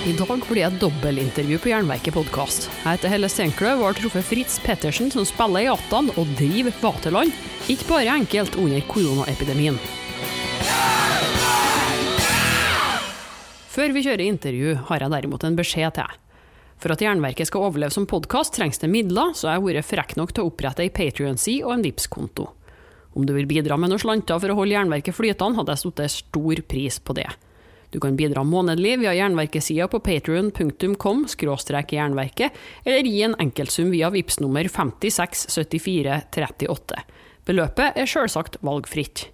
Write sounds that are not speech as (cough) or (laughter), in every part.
I dag blir det et dobbeltintervju på Jernverket podkast. Jeg heter Helle Steinkløv og har truffet Fritz Pettersen, som spiller i Atan og driver Vaterland, ikke bare enkelt under koronaepidemien. Før vi kjører intervju, har jeg derimot en beskjed til. For at Jernverket skal overleve som podkast, trengs det midler, så jeg har vært frekk nok til å opprette ei Patrion-side og en Vipps-konto. Om du vil bidra med noen slanter for å holde Jernverket flytende, hadde jeg satt stor pris på det. Du kan bidra månedlig via Jernverkesida på patrion.com jernverket, eller gi en enkeltsum via VIPS nummer 567438. Beløpet er selvsagt valgfritt.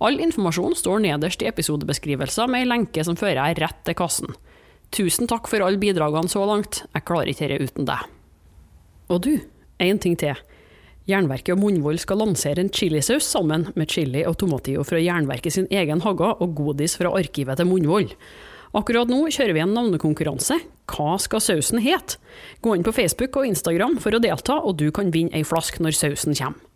All informasjon står nederst i episodebeskrivelser med ei lenke som fører deg rett til kassen. Tusen takk for alle bidragene så langt, jeg klarer ikke dette uten deg. Og du, én ting til. Jernverket og Munnvoll skal lansere en chilisaus sammen med chili og tomatio fra Jernverket sin egen hage og godis fra arkivet til Munnvoll. Akkurat nå kjører vi en navnekonkurranse. Hva skal sausen hete? Gå inn på Facebook og Instagram for å delta, og du kan vinne ei flaske når sausen kommer.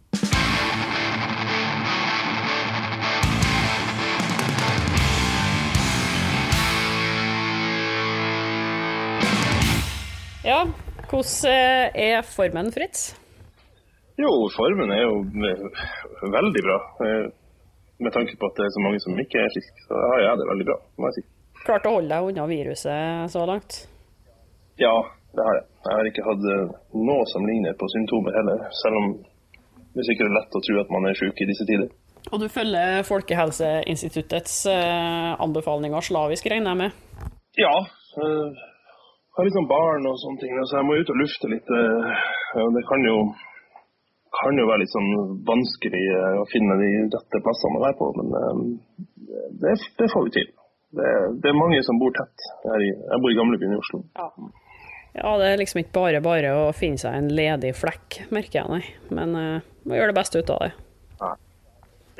Ja, hvordan er formen, Fritz? Jo, formen er jo veldig bra. Eh, med tanke på at det er så mange som ikke er friske, så har jeg det veldig bra, må jeg si. Klart å holde deg unna viruset så langt? Ja, det har jeg. Jeg har ikke hatt eh, noe som ligner på symptomer heller, selv om det er sikkert lett å tro at man er syk i disse tider. Og du følger Folkehelseinstituttets eh, anbefalinger slavisk, regner jeg med? Ja. Jeg har liksom barn og sånne ting, så jeg må ut og lufte litt. Det kan jo kan jo være litt sånn vanskelig eh, å finne de rette plassene å være på, men eh, det, det får vi til. Det, det, er mange som bor tett. Jeg, jeg bor i gamlebyen i Oslo. Ja. ja. det er liksom ikke bare bare å finne seg en ledig flekk, merker jeg, nei. Men uh, må gjøre det beste ut av det. Ja,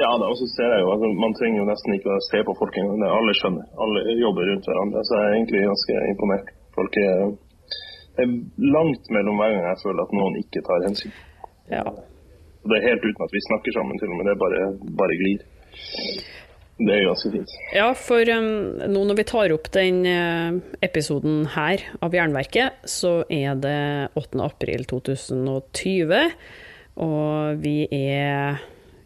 ja da, og så ser jeg jo, altså, Man trenger jo nesten ikke å se på folk engang. Alle skjønner. Alle jobber rundt hverandre. Så jeg er egentlig ganske imponert. Folk er, er langt mellom hver gang jeg føler at noen ikke tar hensyn. Ja. Det er helt uten at vi snakker sammen, til og med. Det bare, bare glir. Det er ganske fint. Ja, for um, nå når vi tar opp den uh, episoden her av Jernverket, så er det 8. april 2020, og vi er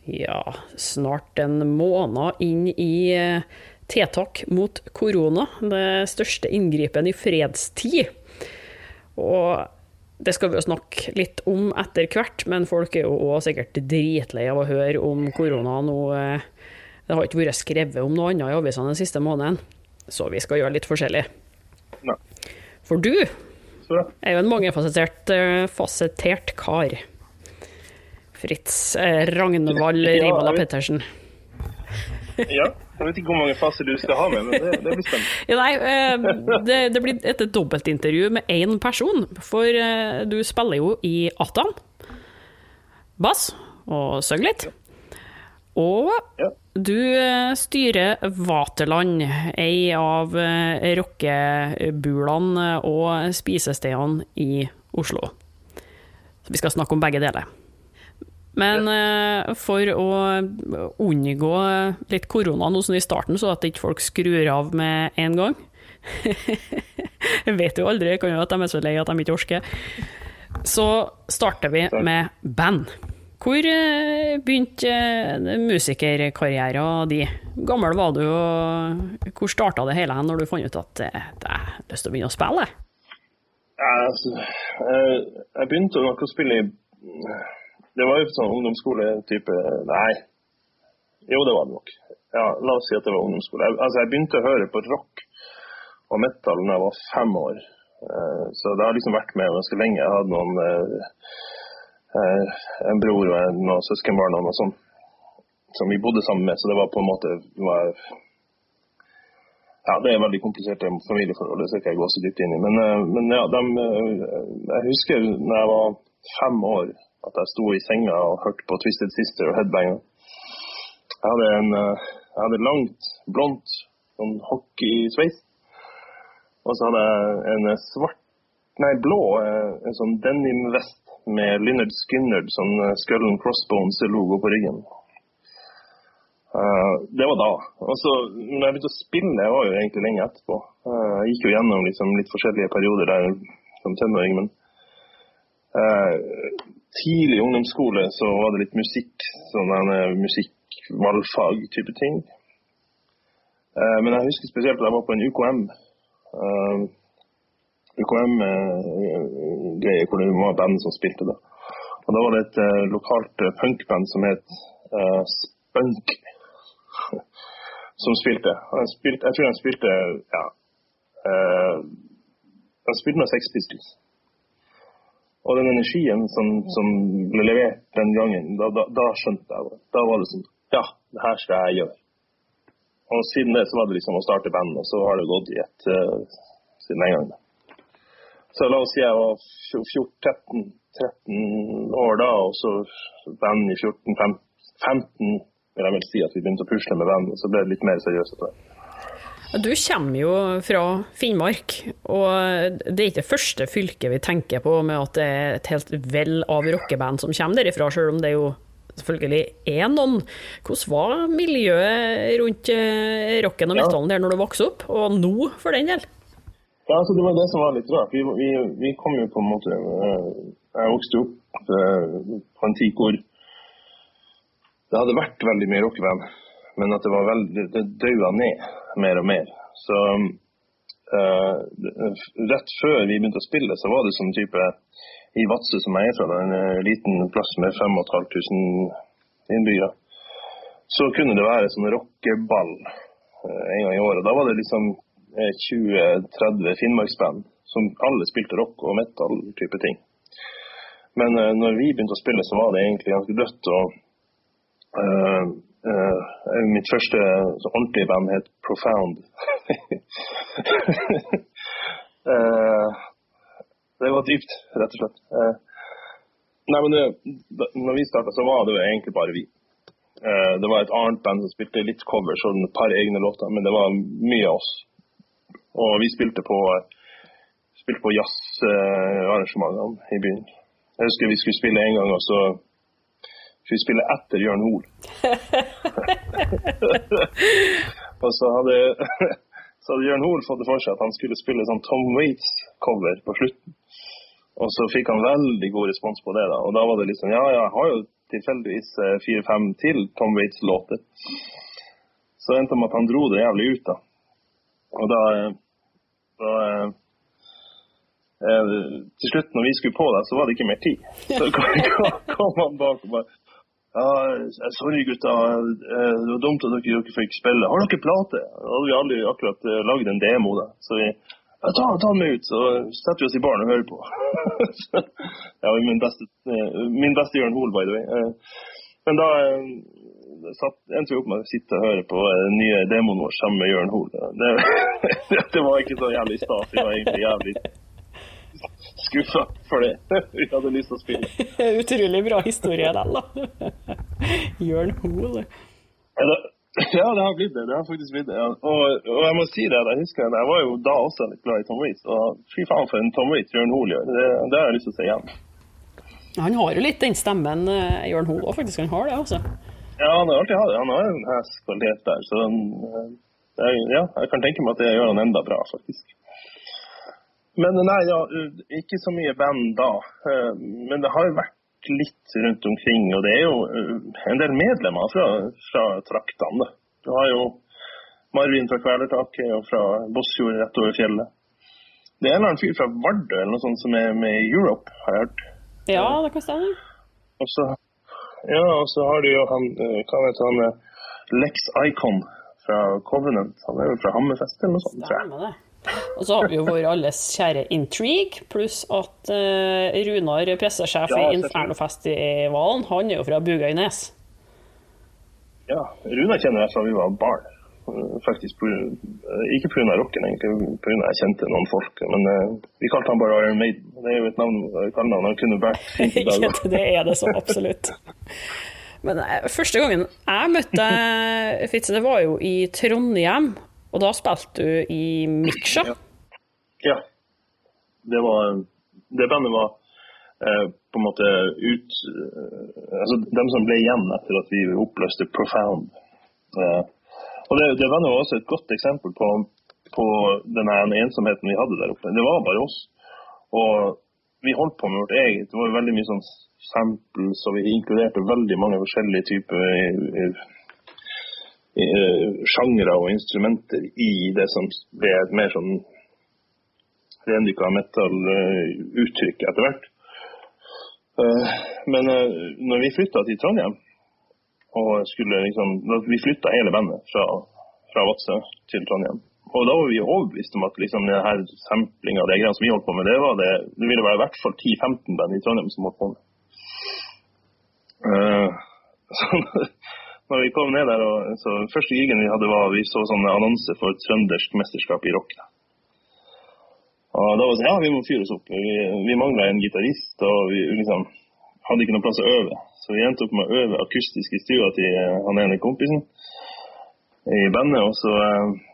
ja, snart en måned inn i uh, tiltak mot korona. Det største inngripen i fredstid. Og det skal vi jo snakke litt om etter hvert, men folk er jo òg sikkert dritlei av å høre om korona nå. Eh, det har ikke vært skrevet om noe annet i avisene den siste måneden, så vi skal gjøre litt forskjellig. Nei. For du er jo en mangefasettert eh, fasettert kar. Fritz eh, Ragnvald Rivala Pettersen. Ja. Jeg vet ikke hvor mange faser du skal ha med, men det, det blir spennende. Ja, nei, eh, det, det, blir et dobbeltintervju med én person, for eh, du spiller jo i Atan. Bass og synger litt. Og du eh, styrer Vaterland, ei av rockebulene og spisestedene i Oslo. Så vi skal snakke om begge deler. Men uh, for å unngå litt korona nå som i starten, så at ikke folk skrur av med en gang Jeg (laughs) vet jo aldri, kan jo at de er så lei at de ikke orker. Så starter vi med band. Hvor uh, begynte uh, musikerkarrieren din? Gammel var du, og hvor starta det hele når du fant ut at du har lyst til å begynne å spille? Ja, altså, jeg begynte nok å spille i det var jo sånn ungdomsskole-type Nei. Jo, det var det nok. Ja, La oss si at det var ungdomsskole. Jeg, altså, jeg begynte å høre på rock og metal da jeg var fem år. Uh, så det har liksom vært med ganske lenge. Jeg hadde noen uh, uh, en bror og noen søskenbarn og noe sånt som vi bodde sammen med, så det var på en måte var, ja, Det er veldig kompliserte familieforhold, det skal ikke jeg gå så dypt inn i. Men, men ja, de, jeg husker når jeg var fem år at jeg sto i senga og hørte på Twisted Sister og Headbanger. Jeg hadde en jeg hadde langt, blondt sånn hockeysveis. Og så hadde jeg en svart, nei blå, en sånn denim-vest med Lynyrd Skynyrd, sånn Skull Crossbones-logo på ryggen. Uh, det var da. Og så når jeg begynte å spille, jeg var jo egentlig lenge etterpå. Uh, jeg gikk jo gjennom liksom, litt forskjellige perioder der som tenåring, men tidlig ungdomsskole så var det litt musikk, sånn musikk-valgfag-type ting. men jeg husker spesielt da jeg var på en UKM. UKM-greie hvor det var band som spilte da. Og da var det et lokalt punkband som het Spunk (laughs) som spilte. spilte. Jeg tror jeg spilte ja, jeg spilte med Sex Pistols. Og den energien som, som, ble levert den gangen, da, da, da, skjønte jeg det. Da var det sånn Ja, det her skal jeg gjøre. Og siden det så var det liksom å starte band, og så har det gått i ett uh, siden den gangen. Så la oss si jeg var 14, 13 år da, og så band i 14, 15, 15 vil jeg vel si at vi begynte å pusle med venner, så ble det litt mer seriøst etter hvert. Du kommer jo fra Finnmark, og det er ikke det første fylket vi tenker på med at det er et helt vell av rockeband som kommer derifra, selv om det jo selvfølgelig er noen. Hvordan var miljøet rundt eh, rocken og metallen der når du vokste opp, og nå for den del? Ja, altså Det var det som var litt rart. Vi, vi, vi kom jo på en måte eh, Jeg vokste opp eh, på en tid hvor det hadde vært veldig mye rockeband, men at det var veldig, det daua ned mer og mer. Så uh, rett før vi begynte å spille, så var det sånn type i Vadsø, som jeg er fra, en eh, liten plass med 5500 innbyggere, så kunne det være sånn rockeball uh, en gang i året. Da var det liksom 20-30 finnmarksband som alle spilte rock og metal-type ting. Men uh, når vi begynte å spille, så var det egentlig ganske dødt. og Uh, uh, mitt første ordentlige band het Profound. uh, (laughs) det var dypt, rett og slett. nei, men det, når vi starta, så var det jo egentlig bare vi. det var et annet band som spilte litt covers og et par egne låter, men det var mye av oss. Og vi spilte på, spilte på jazzarrangementene i byen. Jeg husker vi skulle spille en gang, og så for vi spiller etter Jørn Hoel. (laughs) og så hadde, (laughs) så hadde Jørn Hoel fått det for seg at han skulle spille sånn Tom Waits-cover på slutten. Og så fikk han veldig god respons på det. da, Og da var det liksom Ja, ja jeg har jo tilfeldigvis eh, fire-fem til Tom Waits-låter. Så endte det med at han dro det jævlig ut, da. Og da, eh, da eh, til slutt, når vi skulle på der, så var det ikke mer tid. Så (laughs) kom han bak og bare ja, sorry gutta, eh, det var dumt at dere, ikke fikk spille. Har dere plate? Da hadde vi aldri akkurat eh, lagd en demo. da. Så vi ja, ta, ta den med ut, så setter vi oss i baren og hører på. (laughs) ja, min beste, eh, min beste Jørn Hoel, by the way. Men da satt, endte vi opp med å sitte og høre på den nye demoen vår sammen med Jørn Hoel. Det, (laughs) det, var ikke så jævlig stas. Vi var egentlig jævlig skuffa det. (laughs) Vi hadde lyst til å spille. (laughs) Utrolig bra historie, den, da. (laughs) Jørn Hoel. (clears throat) Ja, det har blitt det. Det har faktisk blitt det. Ja. Og, og, jeg må si det, jeg husker jeg var jo da også litt glad i Tom Waits. Og fy faen for en Tom Waits Jørn Hoel gjør. Det, det har jeg lyst til å si igjen. Han har jo litt den stemmen eh, Jørn Hoel òg, faktisk. Han har det, altså. Ja, han har alltid hatt det. Han har en hestkvalitet der. Så eh, ja, jeg kan tenke meg at det gjør han enda bra, faktisk. Men nei, ja, ikke så mye band da. Eh, men det har jo vært litt rundt omkring. Og det er jo eh, en del medlemmer fra, fra traktene. Du har jo Marvin fra Kvelertaket og fra Bossjord rett over fjellet. Det er en eller annen fyr fra Vardø eller noe sånt som er med i Europe, har jeg hørt. Ja, det kan stemme. Og så, ja, og så har du jo han eh, Hva heter han? Lex Icon fra Covenant. Han er jo fra Hammerfest eller noe sånt, tror jeg. Og så har vi jo vår alles kjære Intrigue, pluss at uh, Runar, pressesjef ja, i Infernofestivalen, han er jo fra Bugøynes. Ja, Runar kjenner jeg fra vi var barn. Faktisk, på, Ikke pga. rocken, egentlig, pga. jeg kjente noen folk. Men uh, vi kalte han bare Iron Maiden. Det er jo et navn, kallenavn han kunne båret fint (laughs) i dag. det er det så absolutt. Men eh, første gangen jeg møtte Fitze, det var jo i Trondheim. Og da spilte du i Miksja. Ja. Det var Det bandet var eh, på en måte ut eh, Altså dem som ble igjen etter at vi oppløste Profound. Eh, og det, det bandet var også et godt eksempel på, på den ensomheten vi hadde der oppe. Det var bare oss. Og vi holdt på med vårt eget. Det var veldig mye sånn samples, og vi inkluderte veldig mange forskjellige typer eh, eh, sjangre og instrumenter i det som ble et mer sånn rendykka metal-uttrykk etter hvert. Eh, men når vi flytta til Trondheim, og skulle liksom Vi flytta hele bandet fra, fra Vadsø til Trondheim. Og da var vi overbevist om at liksom, denne samplinga og de greiene som vi holdt på med, det, var det, det ville være i hvert fall 10-15 band i Trondheim som holdt på med. (laughs) Uh, når vi kom ned der, og, så Første gigen vi hadde, var vi så sånne annonse for trøndersk mesterskap i rock. Og da var det sånn, ja, vi må fyre oss opp. Vi, vi mangla en gitarist, og vi liksom hadde ikke noen plass å øve. Så vi endte opp med å øve akustisk i stua til han ene kompisen i bandet. og så... eh,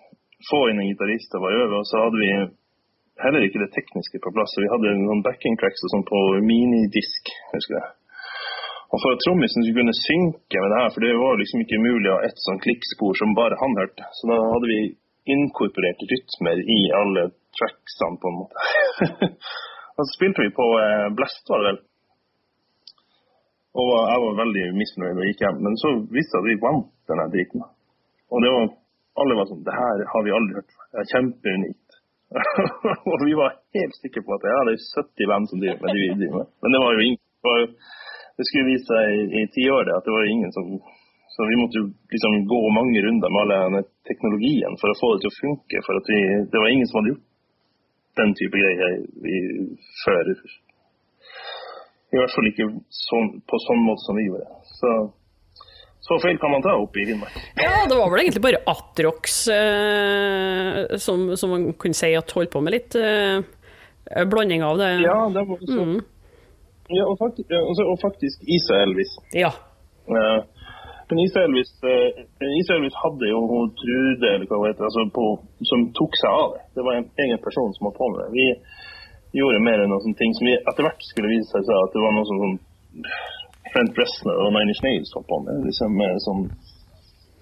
få inn en gitarist og var øve. Og så hadde vi heller ikke det tekniske på plass. Så vi hadde noen backing tracks og sånn på minidisk, husker jeg. Og for at trommisen skulle kunne synke med det her, for det var liksom ikke mulig å ha ett sånn klikkspor som bare han hørte, så da hadde vi inkorporert rytmer i alle tracksene, på en måte. (laughs) og så spilte vi på eh, Blast, var det vel. Og jeg var veldig misfornøyd og gikk hjem. Men så viste det at vi vant denne driten. Og det var alle var sånn Det her har vi aldri hørt før. Det er kjempeunikt. (laughs) og vi var helt sikre på at ja, det er 70 band som driver med det vi driver med. Men det var jo ingen skulle vise seg i, i tiåret at det var ingen som Så vi måtte liksom gå mange runder med all denne teknologien for å få det til å funke. For vi, det var ingen som hadde gjort den type greier vi, før. I hvert fall ikke sånn, på sånn måte som vi gjorde. Så så feil kan man ta opp i Finnmark. Ja, det var vel egentlig bare Atrox eh, som, som, man kunne si at holdt på med litt eh, blanding av det. Ja, det var så. Mm. Ja, og faktisk, og faktisk Isa Elvis. Ja. Men Isa Elvis, uh, Isa hadde jo hun Trude eller hva heter, altså på, som tok seg av det. Det var en egen person som holdt på med det. Vi gjorde mer enn noen ting som vi etter hvert skulle vise seg at det var noe som, sånn Frent Reznor og Nine Inch Nails holdt på med. Liksom, sånn,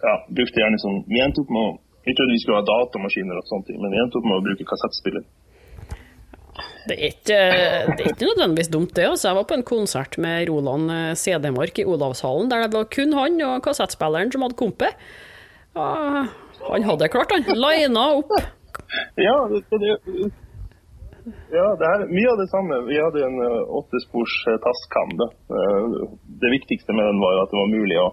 ja, brukte gjerne sånn, Vi endte opp med å Vi trodde vi skulle ha datamaskiner, og sånne ting, men vi endte opp med å bruke kassettspiller. Det er, ikke, det er ikke nødvendigvis dumt, det. Altså. Jeg var på en konsert med Roland eh, CD-Mark i Olavshallen, der det var kun han og kassettspilleren som hadde kompe. Han hadde klart, han. Lina opp. Ja, det, det, ja, det er mye av det samme. Vi hadde en uh, åttespors Tascam. Uh, det viktigste med den var at det var mulig å,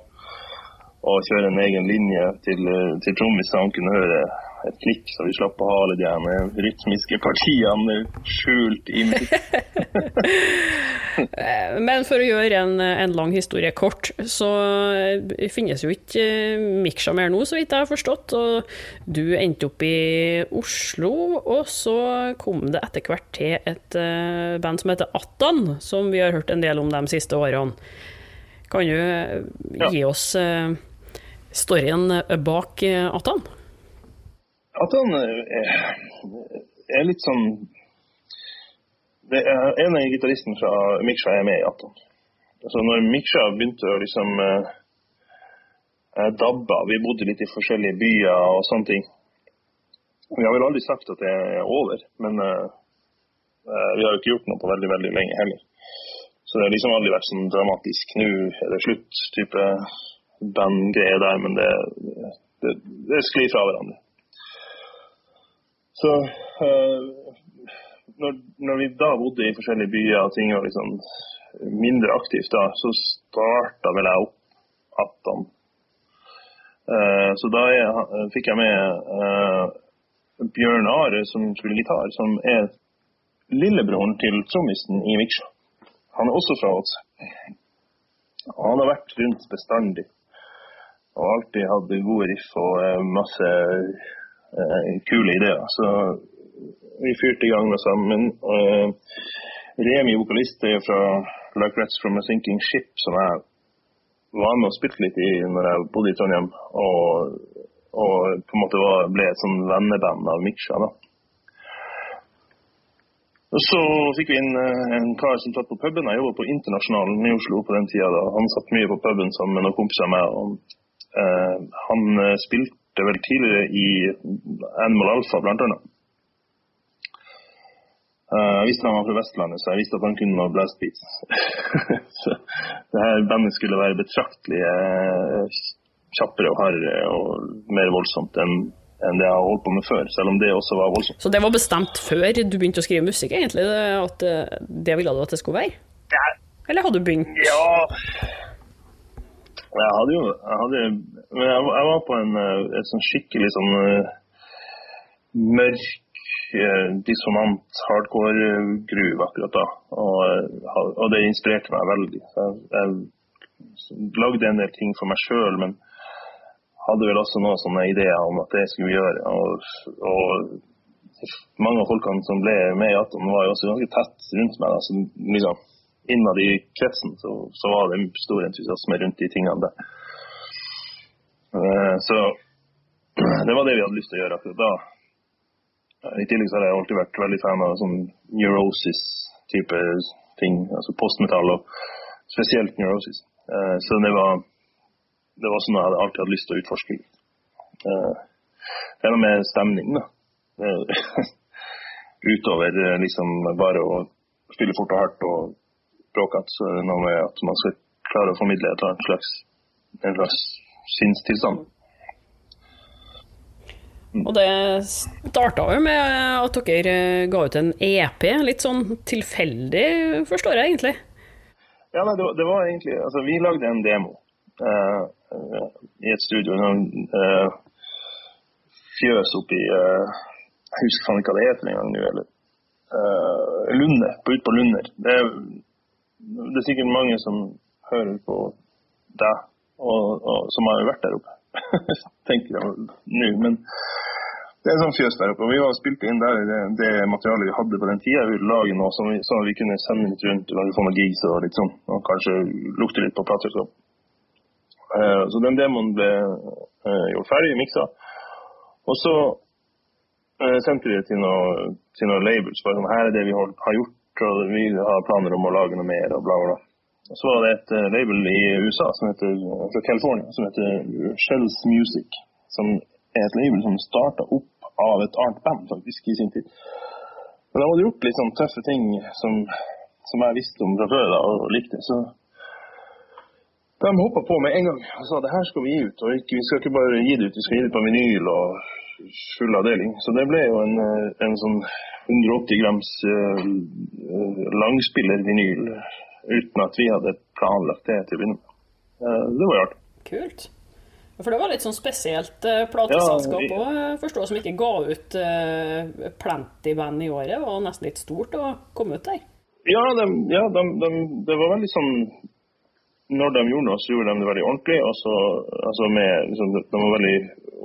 å kjøre en egen linje til, uh, til trommis, så han kunne høre et klikk, så vi slapp å ha alle de her rytmiske partiene skjult inn. (laughs) Men for å gjøre en, en, lang historie kort, så finnes jo ikke Miksja mer nå, så vidt jeg har forstått. Og du endte opp i Oslo, og så kom det etter hvert til et band som heter Attan, som vi har hørt en del om de siste årene. Kan du gi oss storyen bak Atan? Attan? at han eh, er litt sånn det er En av gitaristene fra Miksha er med i Atan. Altså når Miksha begynte å liksom eh, eh, dabbe Vi bodde litt i forskjellige byer og sånne ting. Vi har vel aldri sagt at det er over, men eh, eh, vi har jo ikke gjort noe på veldig, veldig lenge heller. Så det har liksom aldri vært sånn dramatisk nå er det slutt-type bandgreie der, men det, det, det sklir fra hverandre. Så uh, når, når, vi da bodde i forskjellige byer og ting var liksom mindre aktivt da, så starta vel jeg opp 18. Uh, så da jeg, fikk jeg med uh, Bjørn Are som spiller gitar, som er lillebroren til trommisen i Viksja. Han er også fra Åts. Han har vært rundt bestandig og alltid hatt gode riff og masse Eh, kule ideer. Så vi fyrte i gang med sammen. Remi, vokalist, er fra Like Rats From A Sinking Ship, som jeg var med og spilte litt i når jeg bodde i Trondheim. Og, og på en måte var, ble et sånn venneband av Miksja. da. Og Så fikk vi inn eh, en kar som satt på puben. Jeg jobba på Internasjonalen i Oslo på den tida. da. Han satt mye på puben sammen med noen kompiser av meg. Eh, han eh, spilte vel tidligere i Animal Alpha, blant annet. Eh, jeg visste han var fra Vestlandet, så jeg visste at han kunne noe blast beats. (laughs) så det her bandet skulle være betraktelig kjappere og hardere og mer voldsomt enn enn det jeg har holdt på med før, selv om det også var voldsomt. Så det var bestemt før du begynte å skrive musikk, egentlig? At det ville du at det skulle være? Eller hadde du begynt? Ja Jeg hadde jo jeg hadde, jeg, jeg var på en, eh, et sånn skikkelig sånn eh, mørk, eh, dissonant hardcore-gruve akkurat da. Og, og det inspirerte meg veldig. Jeg, jeg lagde en del ting for meg sjøl, men hadde vel også noen sånne ideer om at det skulle vi gjøre. Og, og mange av folkene som ble med i Atom, var jo også ganske tett rundt meg. Da, så liksom, innad i kretsen så, så var det stor entusiasme rundt de tingene der. Eh, Så det var det vi hadde lyst til å gjøre akkurat da. I tillegg så har jeg alltid vært veldig fan av sånn neurosis-type ting. Altså postmetall og spesielt neurosis. Eh, Så det var, det var sånn jeg hadde alltid hatt lyst til å utforske. Eh, Det er noe med stemning, da. (laughs) Utover liksom bare å spille fort og hardt og bråkete, så er det noe med at man skal klare å formidle et annet slags, en slags sinnstilstand. Og det starta jo med at dere ga ut en EP, litt sånn tilfeldig, forstår jeg egentlig. Ja, nei, det, var, det var egentlig Altså, vi lagde en demo uh, eh, i et studio. Noen uh, fjøs oppi uh, Jeg husker faen ikke hva det heter engang nå. Eller eh, Lunde. På, ut på Lunder. Det, er- det er sikkert mange som hører på deg, og, og som har vært der oppe. (laughs) Tenker jeg nå. Men det er en sånn fjøs der oppe. og Vi har spilt inn der det, det materialet vi hadde på den tida. Vi ville noe som vi, sånn at vi kunne sende litt rundt og lage få noen gigs og litt sånn. Og kanskje lukte litt på plateselskap. Uh, så den demoen ble uh, gjort ferdig, miksa. Og så eh, sendte vi det til noen til labels. Bare sånn, her er det vi har gjort, og vi har planer om å lage noe mer, og bla, bla. Så var det et eh, label i USA som heter, fra California som heter Shells Music. Som er et label som starta opp av et annet band faktisk i sin tid. Men de hadde gjort litt sånn tøffe ting som, som jeg visste om fra før da, og likte. Så de hoppa på med en gang og sa det her skal vi gi ut. Og ikke, vi skal ikke bare gi det ut, vi skal gi det på vinyl og full avdeling. Så det ble jo en, eh, en sånn 180 grams uh, langspiller-vinyl uten at vi hadde planlagt det til å begynne med. Eh, det var jo artig. Kult. For det var litt sånn spesielt eh, plateselskap Ja, òg, forstår som ikke ga ut eh, Plenty-band i året. Var nesten litt stort å komme ut der. Ja, de, ja de, de, det var veldig sånn Når de gjorde noe, så gjorde de det veldig ordentlig. Og så, altså med, liksom, de var veldig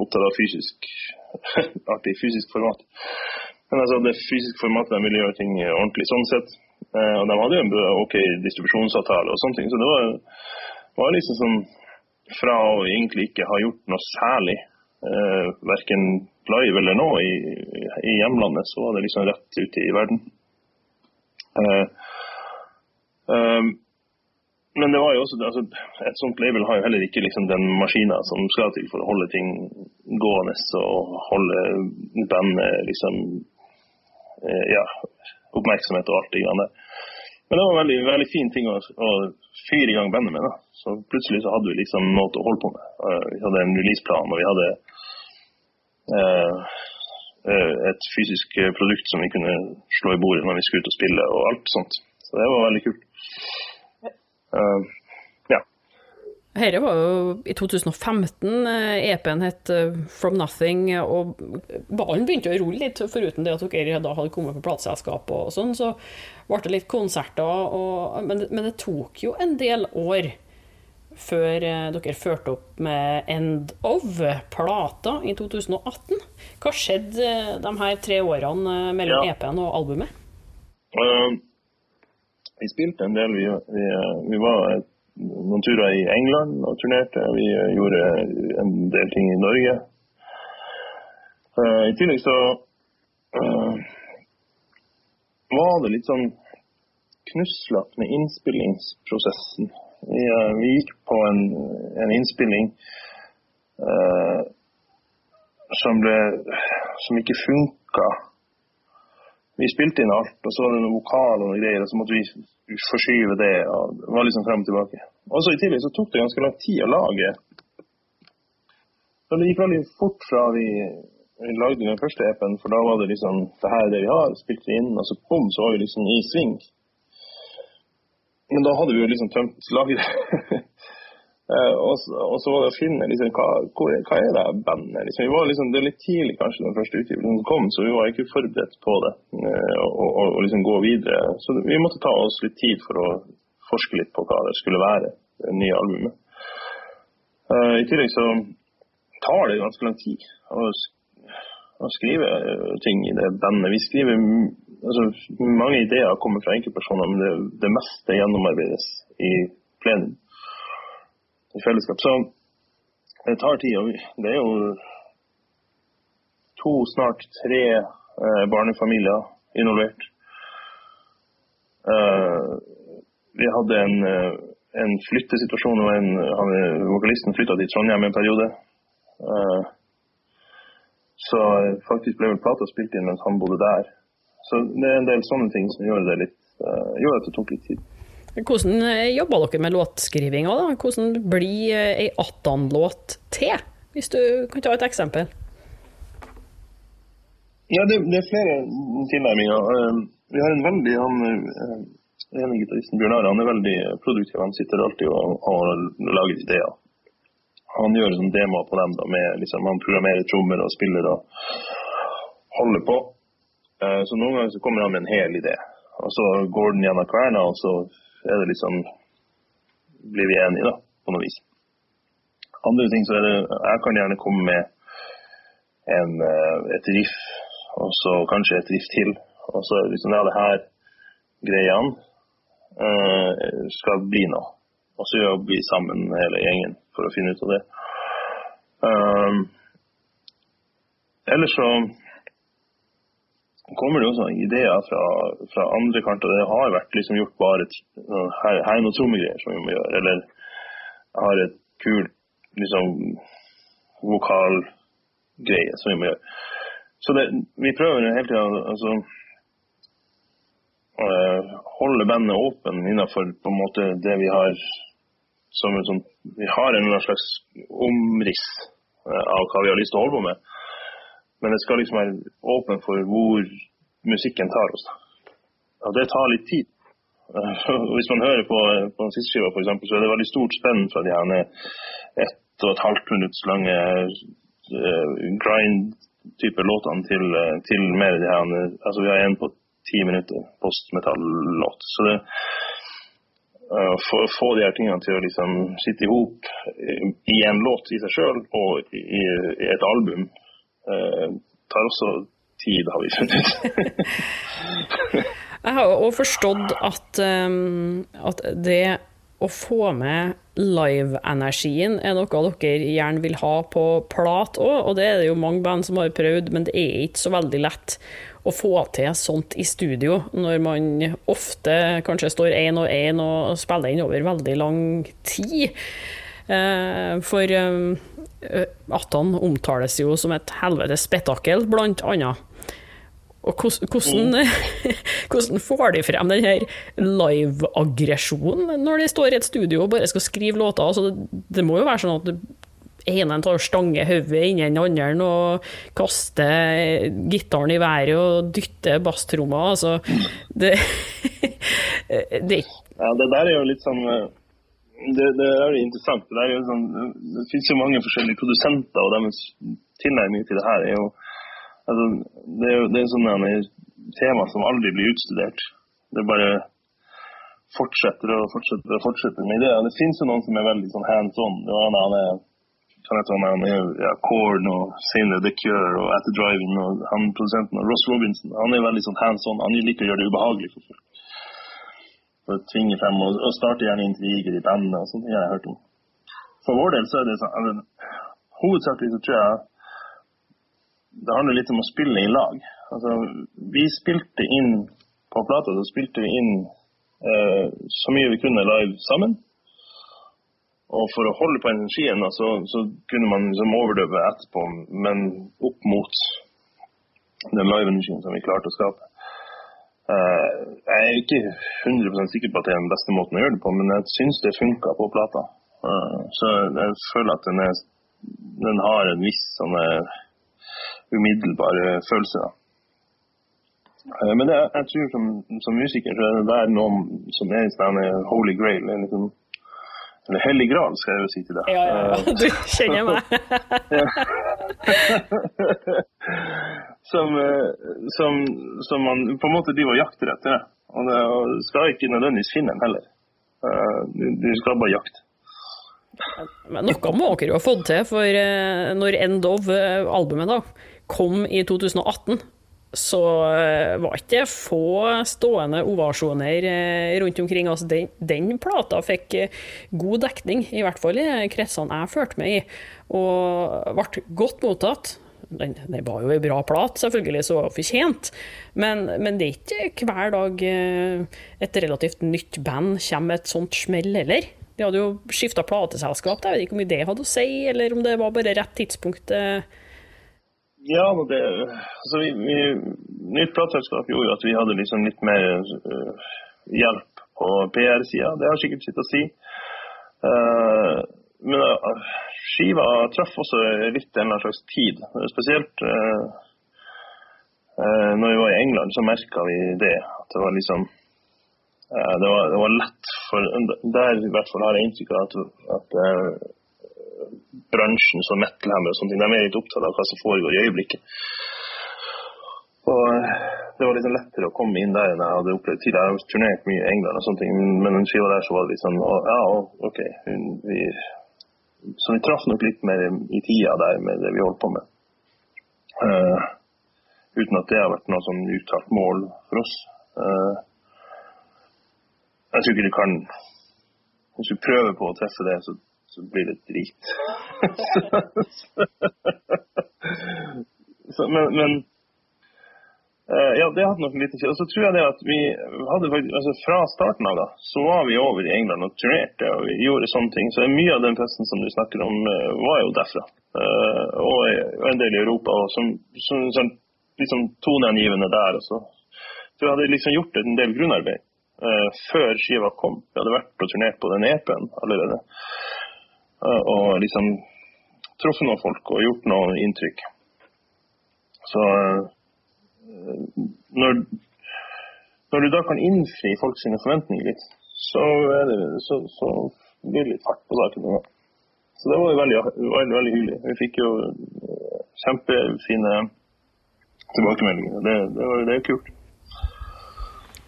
opptatt av fysisk (laughs) artig fysisk format. Men altså, det fysiske formatet de ville gjøre ting ordentlig sånn sett. Eh, og de hadde jo en ok distribusjonsavtale og sånne ting. Så det var, var liksom sånn Fra å egentlig ikke ha gjort noe særlig, eh, verken live eller nå i, i hjemlandet, så var det liksom rett ute i verden. Eh, eh, men det var jo også, altså, et sånt label har jo heller ikke liksom, den maskina som skal til for å holde ting gående og holde bandet liksom, eh, ja, oppmerksomhet og alt det der. Men det var en veldig, veldig fin ting å, å fyre i gang bandet med. Da. Så plutselig så hadde vi liksom noe å holde på med. Eh, Vi hadde en releaseplan, og vi hadde eh, eh, et fysisk produkt som vi kunne slå i bordet når vi skulle ut og spille og alt sånt. Så det var veldig kult. Eh, ja. Dette var jo i 2015. eh, EP-en het eh, From Nothing, og ballen begynte å rulle litt, foruten det at dere da hadde kommet på plateselskap og sånn, så ble det litt konserter, og, men, men det tok jo en del år før dere førte opp med End of-plata i 2018. Hva skjedde de her tre årene mellom Ja. EP-en og albumet? Eh, vi spilte en del. Vi, vi, vi var noen turer i England og turnerte. Vi gjorde en del ting i Norge. I tillegg så var det litt sånn knuslet med innspillingsprosessen. Vi, vi gikk på en, en innspilling uh, som, ble, som ikke funka. Vi spilte inn alt, og så var det noen vokal og noen greier, og så måtte vi forskyve det. og Det var liksom frem og tilbake. Og så I tillegg så tok det ganske lang tid å lage. Det gikk veldig fort fra vi lagde den første EP-en, for da var det liksom det her er det vi har, spilte vi inn, og så bom, så var vi liksom i sving. Men da hadde vi jo liksom tømt lageret. (laughs) Uh, og, og, så var det å finne liksom, hva, hva er det bandet liksom, vi liksom, Det er litt tidlig kanskje den første utgivelsen kom, så vi var ikke forberedt på det. Uh, og, og, og, liksom gå videre. Så vi måtte ta oss litt tid for å forske litt på hva det skulle være, det nye albumet. Uh, I tillegg så tar det ganske lang tid å, å skrive ting i det bandet. Vi skriver altså, Mange ideer kommer fra enkeltpersoner, men det, det meste gjennomarbeides i plenum i fellesskap. Så det tar tid. og Det er jo to, snart tre eh, barnefamilier involvert. Eh, vi hadde en, uh, en flyttesituasjon og en, han, vokalisten flytta til Trondheim en periode. Eh, så faktisk ble vel plata spilt inn mens han bodde der. Så det er en del sånne ting som gjør litt, gjør at det tok litt tid. Hvordan eh, jobber dere med låtskrivinga? da? Hvordan blir eh, ei Attan-låt til? Hvis du kan ta et eksempel. Ja, det, det er flere tilnærminger. Eh, vi har en veldig han, ene gitaristen Bjørn Are han er veldig produktiv. Han sitter alltid og, og lager ideer. Han gjør sånn demoer på dem. da, med liksom, Han programmerer trommer og spiller og holder på. Så noen ganger så kommer han med en hel idé. Og så går den gjennom kverna, og så er det liksom blir vi enige, da, på noe vis. Andre ting så er det Jeg kan gjerne komme med en, eh, et riff, og så kanskje et riff til. Og så liksom ja, det her greiene uh, skal bli noe. Og så jobber vi sammen hele gjengen for å finne ut av det. Um, ellers så kommer det også ideer fra, fra andre kanter. Det har vært liksom gjort bare her, her er noen trommegreier som vi må gjøre. Eller har et kult liksom, vokalgreie som vi må gjøre. Så det, vi prøver hele tida altså, å holde bandet åpen innenfor på en måte det vi har som, som Vi har en slags omriss eh, av hva vi har lyst til å holde på med. Men det skal liksom være åpen for hvor musikken tar oss. Og det tar litt tid. (laughs) Hvis man hører på, på den siste skiva, f.eks., så er det veldig stort spenn fra de her ett og et halvt minutts lange uh, grind-type låtene til, uh, til, mer de her Altså vi har en på ti minutter postmetall-låt. Så det uh, få, få de her tingene til å liksom sitte i hop i en låt i seg sjøl og i, et album Eh, tar også tid, har vi funnet (laughs) Jeg har jo forstått at, um, at det å få med live-energien er noe dere gjerne vil ha på plat òg, og det er det jo mange band som har prøvd, men det er ikke så veldig lett å få til sånt i studio, når man ofte kanskje står én og én og spiller inn over veldig lang tid. Eh, for um, Attan omtales jo som et helvetes spetakkel, blant annet. Og hvordan, (laughs) hvordan, får de frem den her live-aggresjonen når de står i et studio og bare skal skrive låter? Altså, det, det, må jo være sånn at ene tar stange hodet inni den andre og kaster gitaren i været og dytter basstromma. Altså, det, (laughs) det Ja, det der er jo litt sånn eh, det, det, er interessant. Det, er sånn, det, finnes jo mange forskjellige produsenter, og deres tilnærming til det her er jo altså, Det er jo det er sånn tema som aldri blir utstudert. Det bare fortsetter og fortsetter og fortsetter med ideer. Det finnes jo noen som er veldig sånn hands on. Han er kan jeg ta med han er ja, Korn og senere The Cure og At The Driving og han produsenten og Ross Robinson. Han er veldig sånn hands on. Han liker å gjøre det ubehagelig for folk. For å tvinge frem og, og starte gjerne intriger i bandet og sånt. Jeg har hørt om. For vår del så er det sånn altså, Hovedsakelig så tror jeg det handler litt om å spille i lag. Altså, vi spilte inn på plata, så spilte vi inn eh, så mye vi kunne live sammen. Og for å holde på energien, så, så kunne man liksom overdøve etterpå, men opp mot den live-energien som vi klarte å skape. Uh, jeg er ikke 100 sikker på at det er den beste måten å gjøre det på, men jeg syns det funka på plata. Uh, så jeg føler at den, er, den har en viss sånn umiddelbar følelse. Uh, men det, jeg tror som, som, musiker så er det der noen som er en sånn holy grail. Liksom, eller hellig gral, skal jeg jo si til deg. Ja, ja, ja. (laughs) Du kjenner meg. (laughs) som, som, som, man på en måte driver og jakter etter. Og, det, skal ikke nødvendigvis finne den heller. Du, du skal bare jakte. Men noe må dere jo ha fått til, for når End of albumet da kom i 2018, så var ikke det få stående ovasjoner rundt omkring. Altså den, den, plata fikk god dekning, i hvert fall i kretsene jeg fulgte med i, og ble godt mottatt. Den, den var jo ei bra plat, selvfølgelig, så fortjent, men, men, det er ikke hver dag et relativt nytt band kommer med et sånt smell heller. De hadde jo skifta plateselskap, jeg vet ikke hvor mye det hadde å si, eller om det var bare rett tidspunkt. Ja, det, altså vi, vi, nytt plateselskap gjorde at vi hadde liksom litt mer uh, hjelp på PR-sida. Det har sikkert sitt å si. Uh, men uh, skiva traff også litt en eller annen slags tid. Spesielt når vi var i England, så merka vi det. At det var liksom det var, det var, lett for Der i hvert fall har jeg inntrykk av at, at bransjen som metalhammer og sånne ting, de er litt opptatt av hva som foregår i øyeblikket. Og Det var liksom lettere å komme inn der enn jeg hadde opplevd tidligere. Jeg har turnert mye i England, og sånne ting, men den skiva der så var det litt sånn Ja, OK. Vi, så vi traff nok litt mer i tida der med det vi holdt på med. Uh, uten at det har vært noe sånn uttalt mål for oss. Uh, jeg tror ikke du kan Hvis du prøver på å treffe det, så så blir det drit. (laughs) så, men, men ja, det hadde nok litt Og så tror jeg det at vi hadde faktisk, altså Fra starten av da, så var vi over i England og turnerte og vi gjorde sånne ting. Så mye av den festen som du snakker om, uh, var jo derfra. Uh, og en del i Europa. og som, som, som liksom toneangivende der. Og så. jeg hadde liksom gjort en del grunnarbeid før skiva kom. Vi hadde vært og turnert på den EP-en allerede og liksom truffet noen folk og gjort noe inntrykk. Så eh, når, når, du da kan innfri folks forventninger litt, så, det, så, så, blir det litt fart på saken. Så det var veldig, veldig, veldig hyggelig. Vi fikk jo eh, kjempefine tilbakemeldinger. Det, det, var, det er kult.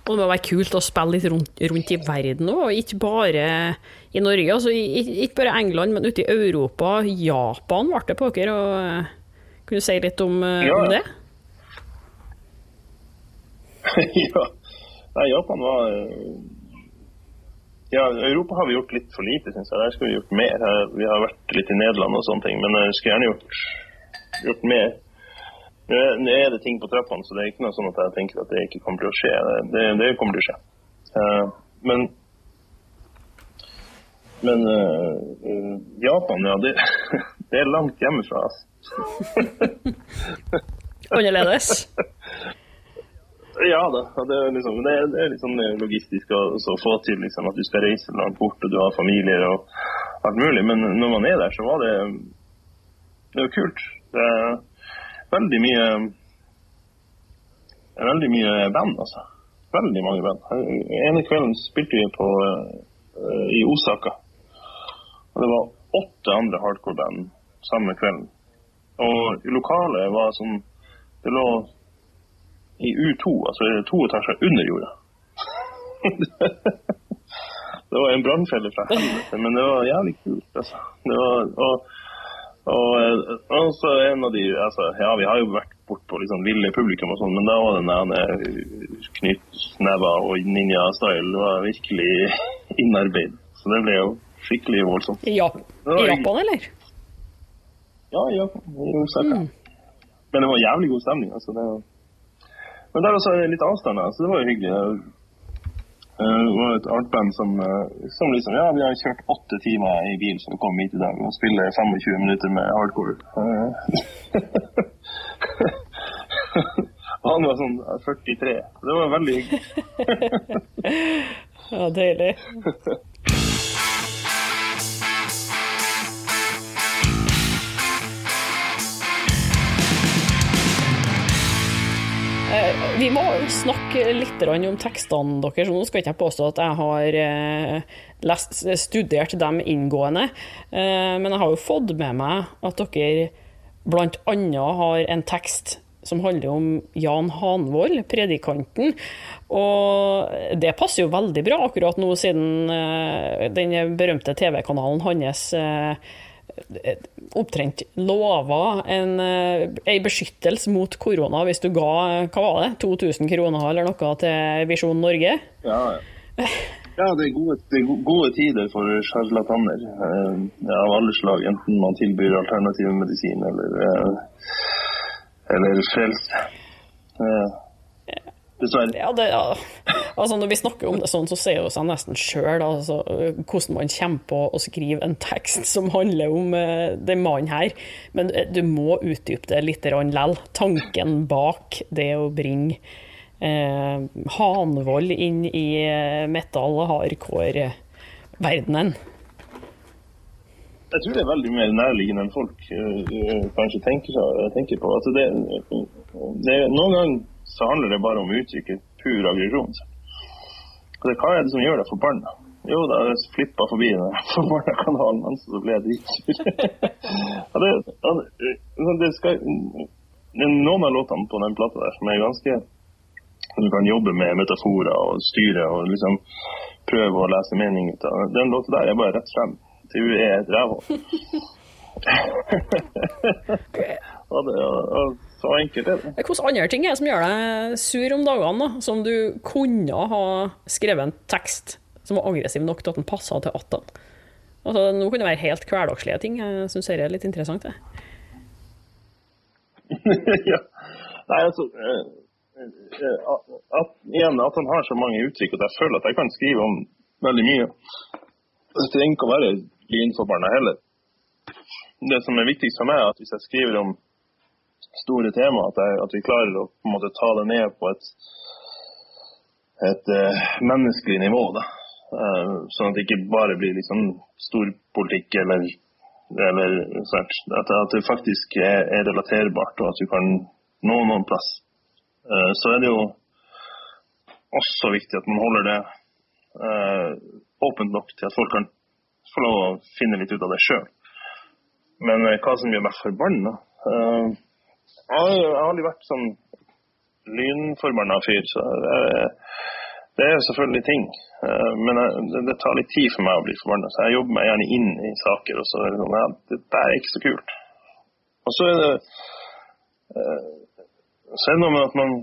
Og det må være kult å spille litt rundt, rundt i verden òg, ikke bare i Norge. Altså, ikke bare England, men ute i Europa. Japan ble det på dere. Og, kunne du si litt om, eh, ja. om det? (laughs) ja. Nei, Japan var eh, Ja, Europa har vi gjort litt for lite, syns jeg. Der skulle vi gjort mer. Vi har vært litt i Nederland og sånne ting, men jeg skulle gjerne gjort, gjort mer. Nå er det ting på trappene, så det er ikke noe sånn at jeg tenker at det ikke kommer til å skje. Det, det kommer til å skje. Uh, men men uh, Japan, ja, det, (laughs) det, er langt hjemmefra. Altså. (laughs) Annerledes? Ja da. Det er, liksom, det er, det er liksom logistisk å, å få til liksom, at du skal reise langt bort og du har familier og alt mulig. Men når man er der, så var det det er jo kult. Det er, veldig mye veldig mye band, altså. Veldig mange band. ene kvelden spilte vi på uh, i Osaka. Og det var åtte andre hardcore-band samme kvelden. Og lokalet var sånn Det lå i U2, altså to etasjer under jorda. (laughs) det var en brannfelle fra helvete, men det var jævlig kult, altså. Det var, og og, og så en av de altså, Ja, vi har jo vært bort på liksom ville publikum og sånn, men da var den der knyttneva og ninja-style var virkelig (laughs) innarbeid. Så det ble jo skikkelig voldsomt. I Japan, eller? Ja, i Japan. I Osaka. Mm. Men det var jævlig god stemning. altså. Det var... Men der også er det litt avstand, så det var jo hyggelig. Eh, det var et artband som, eh, som liksom Ja, vi har kjørt åtte timer i bil som kom hit i dag og spiller 25 minutter med hardcore. (laughs) og Han var sånn 43. Det var veldig hyggelig. (laughs) ja, deilig. (laughs) vi må snakke litt om tekstene deres. Nå skal ikke jeg påstå at jeg har eh, lest, studert dem inngående, eh, men jeg har jo fått med meg at dere bl.a. har en tekst som handler om Jan Hanvold, predikanten. Og det passer jo veldig bra akkurat nå, siden den berømte TV-kanalen hans opptrent lova en, eh, en, beskyttelse mot korona hvis du ga hva var det, 2000 kroner eller noe til Visjon Norge? Ja, ja det, er gode, det er gode tider for sjarlataner eh, av alle slag. Enten man tilbyr alternativ medisin eller, eh, eller frelse. Uh, Dessverre. Ja, det, ja. Altså, når vi snakker om det sånn, så ser det seg nesten sjøl altså, hvordan man kommer på å skrive en tekst som handler om uh, den mannen her. Men uh, du må utdype det litt likevel. Tanken bak det å bringe uh, Hanvold inn i metal hardcore-verdenen. Jeg tror det er veldig mer nærliggende enn folk kanskje tenker, tenker på. Altså det, det, noen ganger så handler det bare om å uttrykke pur aggresjon. Hva er det som gjør deg forbanna? Jo, da flippa forbi den (laughs) forbanna kanalen hans, så ble jeg dritsur. (laughs) noen av låtene på den plata der som er ganske Du kan jobbe med metaforer og styre og liksom prøve å lese mening ut av. Den låta der er bare rett frem. Du er et rævhål. (laughs) og, det, og så enkelt er det. Hvilke andre ting er det som gjør deg sur om dagene, da? Som du kunne ha skrevet en tekst som var aggressiv nok til at den passa til 18? Altså, nå kan det være helt hverdagslige ting. Jeg syns det er litt interessant, det. (laughs) ja. Nei, altså eh, eh, at, Igjen at han har så mange uttrykk at jeg føler at jeg kan skrive om veldig mye. Det trenger ikke å være lynforbanna heller. Det som er viktigst for meg, er at hvis jeg skriver om store tema. At, jeg, at, vi klarer å på en måte ta det ned på et, et uh, menneskelig nivå. Da. Uh, sånn at det ikke bare blir liksom storpolitikk eller, eller sånt. At, at, det faktisk er, er, relaterbart, og at du kan nå noen plass. Uh, så er det jo også viktig at man holder det åpent nok til at folk kan få lov å finne litt ut av det sjøl. Men hva som gjør meg forbanna jeg har aldri vært sånn lynforbanna fyr, så det er selvfølgelig ting. Eh, men det tar litt tid for meg å bli forbanna, så jeg jobber meg gjerne inn i saker. Og så er det sånn ja, det er ikke så kult. Og så er det eh, så er det noe med at man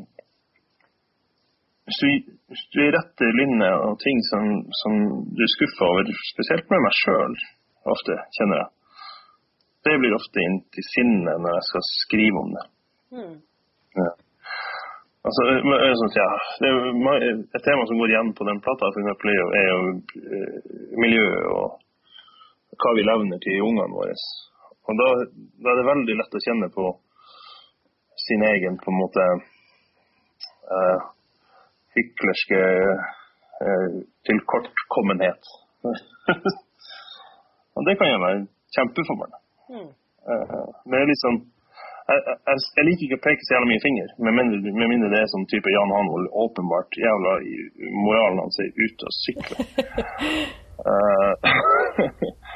Hvis du, hvis du er rett i lynnet og ting som, som du er skuffa over, spesielt med meg sjøl ofte, kjenner jeg det blir ofte inn til sinne når jeg skal skrive om det. Mm. Ja. Altså, sånn, ja, det er et tema som går igjen på den plata, for eksempel, er jo eh, miljø og hva vi levner til ungene våre. Og da, da, er det veldig lett å kjenne på sin egen på en måte eh, hyklerske eh, tilkortkommenhet. (laughs) og det kan gjøre meg kjempeforbanna. Mm. Eh, det er liksom jeg, jeg, jeg, liker ikke å peke så jævla mye finger, med mindre, med mindre det er sånn type Jan Hanvold åpenbart jævla moralen hans er ute og sykler. uh, (laughs)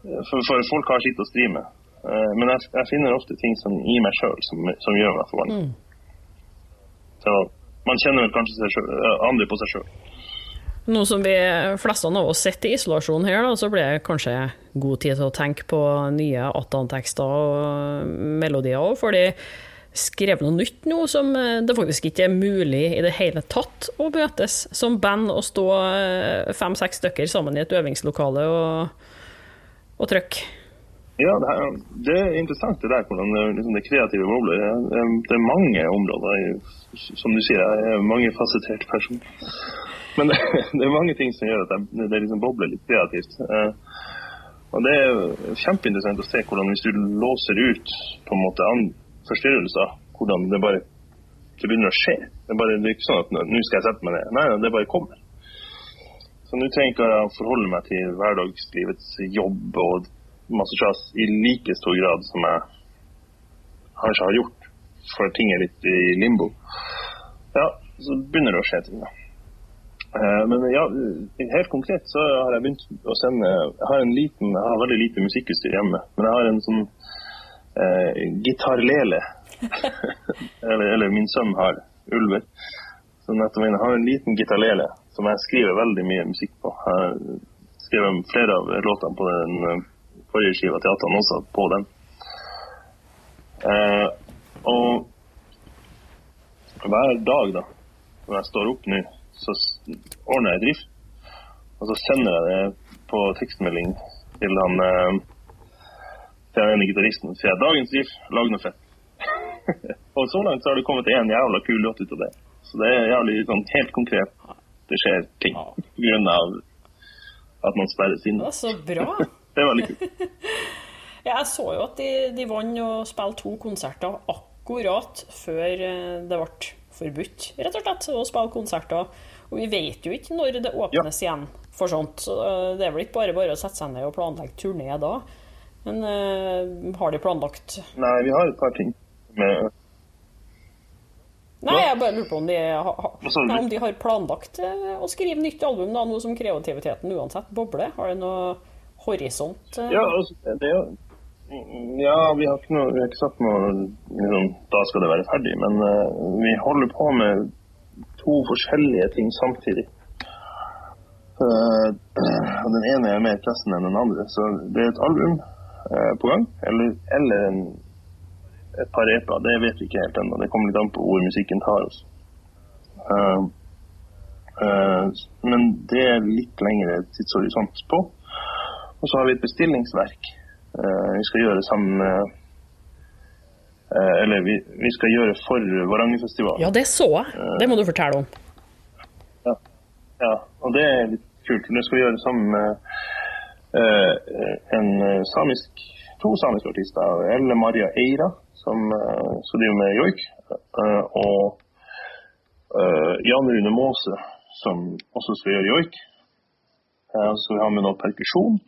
(laughs) for, for, folk har sitt å stri med. Uh, men jeg, jeg, finner ofte ting som, i meg sjøl som, som, gjør meg forbanna. Mm. Så man kjenner vel kanskje seg selv, andre på seg sjøl. Nå som vi fleste av oss sitter i isolasjon her, da, så blir det kanskje god tid til å tenke på nye Attan-tekster og melodier òg. Fordi skrevet noe nytt nå som eh, det faktisk ikke er mulig i det hele tatt å møtes som band og stå eh, fem-seks stykker sammen i et øvingslokale og, og trykke. Ja, det er, er, interessant det der, hvordan liksom det kreative bobler. Det er mange områder. Som du sier, jeg er mangefasettert person. Men det, (laughs) det, er mange ting som gjør at det, det liksom bobler litt kreativt. Eh, og Det er kjempeinteressant å se hvordan hvis du låser ut på en måte forstyrrelser, hvordan det bare det begynner å skje. Det er, bare, det er ikke sånn at nå skal jeg sette meg ned. Nei, det bare kommer. Så nå trenger jeg å forholde meg til hverdagslivets jobb og masse sjas i like stor grad som jeg kanskje har gjort, for ting er litt i limbo. Ja, så begynner det å skje ting, da. Eh, men ja, helt konkret så har jeg begynt å sende Jeg har en liten, jeg har veldig lite musikkutstyr hjemme, men jeg har en sånn eh, gitarlele. (laughs) eller, eller, min sønn har, Ulver. Så nettopp jeg har en liten gitarlele som jeg skriver veldig mye musikk på. Jeg skrev flere av låtene på den eh, forrige skiva til Atan også, på den. Eh, og hver dag, da, når jeg står opp nå så ordner jeg drift. Og så sender jeg det på tekstmelding til han eh, til den ene gitaristen. Sier jeg 'dagens drift, lag noe fett'. (laughs) og så langt så har det kommet en jævla kul låt ut av det. Så det er jævlig sånn helt konkret. Det skjer ting (laughs) på grunn av at man sperres inne. Så bra. (laughs) det er veldig kult. ja, jeg så jo at de, de vant og spilte to konserter akkurat før eh, det ble forbudt, rett og slett, å spille konserter. Og vi vet jo ikke når det åpnes ja. igjen for sånt. Så eh, det er vel ikke bare bare å sette seg ned og planlegge turné da. Men uh, har de planlagt Nei, vi har et par ting med Nei, jeg bare lurer på om de, ha, nei, om de har planlagt uh, å skrive nytt album, da, noe som kreativiteten uansett bobler. Har de noe horisont? Uh? Ja, altså, det er jo ja, vi har ikke, noe, vi har ikke sagt noe liksom, Da skal det være ferdig. Men uh, vi holder på med to forskjellige ting samtidig. Uh, den ene er mer pressen enn den andre. Så det er et album uh, på gang. Eller, eller en, et par eper. Det vet vi ikke helt ennå. Det kommer litt an på hvor musikken tar oss. men det er litt lengre tidshorisont på. Og så har vi et bestillingsverk Eh, vi skal gjøre sammen med eh, Eller vi, vi, skal gjøre for Varangerfestivalen. Ja, det så jeg. Det må du fortelle om. Ja, ja og det er litt kult. Det skal vi gjøre sammen med uh, en samisk, to samiske artister. Elle Maria Eira, som uh, skal drive med joik. Og Jan Rune Maase, som også skal gjøre joik. så vi har med noe perkusjon.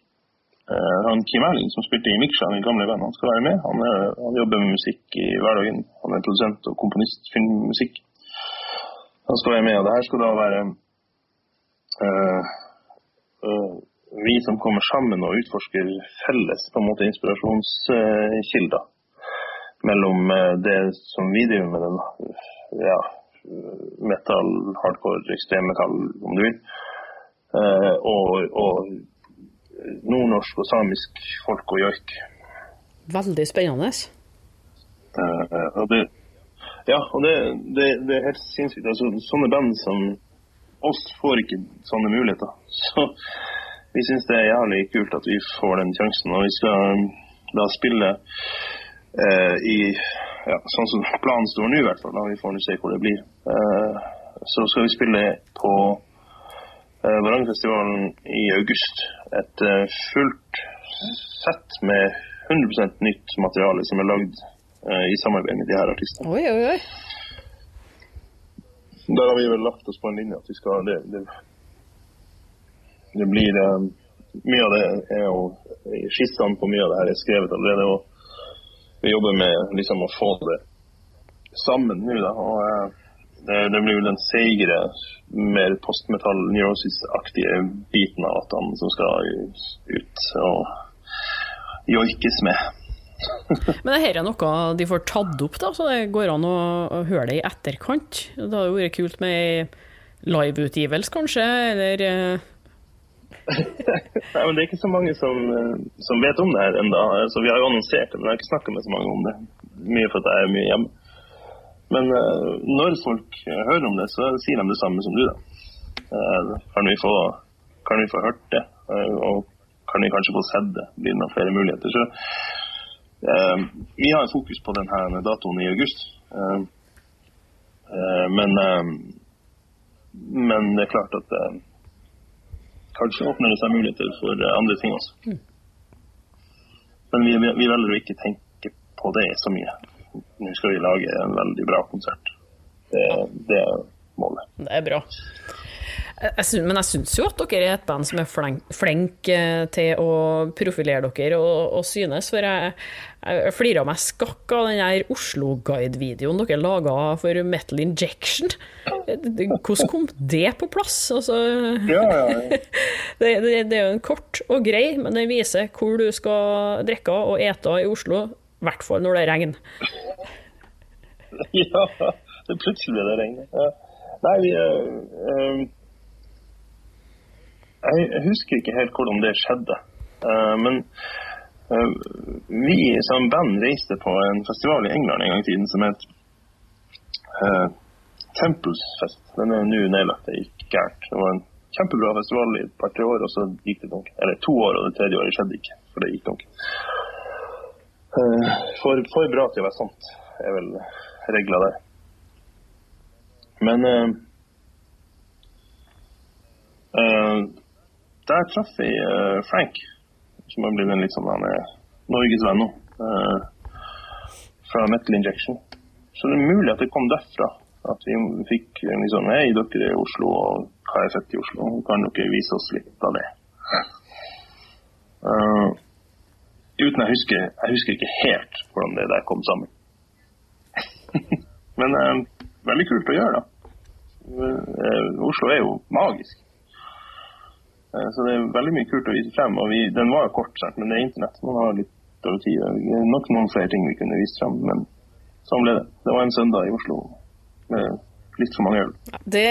Uh, han Kim Erling som spilte i Miksja, min gamle venn, han skal være med. Han, er, han, jobber med musikk i hverdagen. Han er produsent og komponist, filmmusikk. Han skal være med, og det her skal da være uh, uh, vi som kommer sammen og utforsker felles på en måte inspirasjonskilder mellom det som vi driver med, den ja, metal, hardcore, ekstremmetall, om du vil, og, og nordnorsk og samisk folk og joik. Veldig spennende. Uh, og det, ja, og det, det, det, er helt sinnssykt. Altså, sånne band som oss får ikke sånne muligheter. (laughs) Så vi syns det er jævlig kult at vi får den sjansen. Og vi skal um, da spille uh, i ja, sånn som planen står nå, i hvert fall. Da. Vi får se hvor det blir. Uh, så skal vi spille på Eh, i august. Et eh, fullt sett med 100% nytt materiale som er lagd eh, i samarbeid med de her artistene. Oi, oi, oi. Der har vi vel lagt oss på en linje at vi skal Det, det, det blir um, Mye av det er jo Skissene på mye av det her er skrevet allerede. og Vi jobber med liksom å få det sammen nå. da, og det, det blir vel den seigere, mer postmetall neurosis-aktige biten av at han som skal ut og joikes med. (laughs) Men dette er noe de får tatt opp, da, så det går an å høre det i etterkant? Det hadde jo vært kult med liveutgivelse, kanskje, eller eh? (laughs) Nei, men Det er ikke så mange som, som vet om det her ennå. Altså, vi har jo annonsert det, men jeg har ikke snakka med så mange om det. Mye for at jeg er mye hjemme. Men når folk hører om det, så sier de det samme som du, da. Kan vi få, kan vi få hørt det? Og kan vi kanskje få sett det? Blir det flere muligheter? Så vi har fokus på denne datoen i august. Men, men det er klart at kanskje åpner det seg muligheter for andre ting også. Mm. Men vi, vi velger å ikke tenke på det så mye. Nå skal vi lage en veldig bra konsert. Det, det er målet. Det er bra. Jeg synes, men jeg syns jo at dere er et band som er flink eh, til å profilere dere og, og synes. For jeg, jeg flira meg skakk av den der Oslo-guide-videoen dere laga for Metal Injection. Hvordan kom det på plass? Altså, ja, ja, ja. (laughs) det, det, det, er jo en kort og grei, men den viser hvor du skal drikke og ete i Oslo. I hvert fall når det regner. (laughs) ja, Plutselig er det regner. Nei, vi uh, jeg husker ikke helt hvordan det skjedde. Uh, men uh, vi som band reiste på en festival i England en gang i tiden som het uh, Tempelsfest. Den er nå nedlagt, det gikk gærent. Det var en kjempebra festival i et par-tre år, og så gikk det donk. Eller to år, og det tredje året skjedde ikke, for det gikk donk. For, for, bra til å være sant, er vel regla der. Men der traff jeg uh, Frank, som har blitt en litt sånn han er norgesvenn nå. Uh, fra Metal Injection. Så det er mulig at det kom derfra. At vi fikk liksom Hei, dere er i Oslo, og hva er fett i Oslo? Kan dere vise oss litt av det? Uh, uten jeg husker, jeg husker ikke helt hvordan det der kom sammen. (laughs) Men eh, veldig kult å gjøre, da. Eh, Oslo er jo magisk. Eh, så det er veldig mye kult å vise frem. og vi, Den var jo kort, men det er internett. Man har litt over tid. Det er nok noen flere ting vi kunne vist frem, men sånn ble det. Det var en søndag i Oslo med litt for mange øl. Det,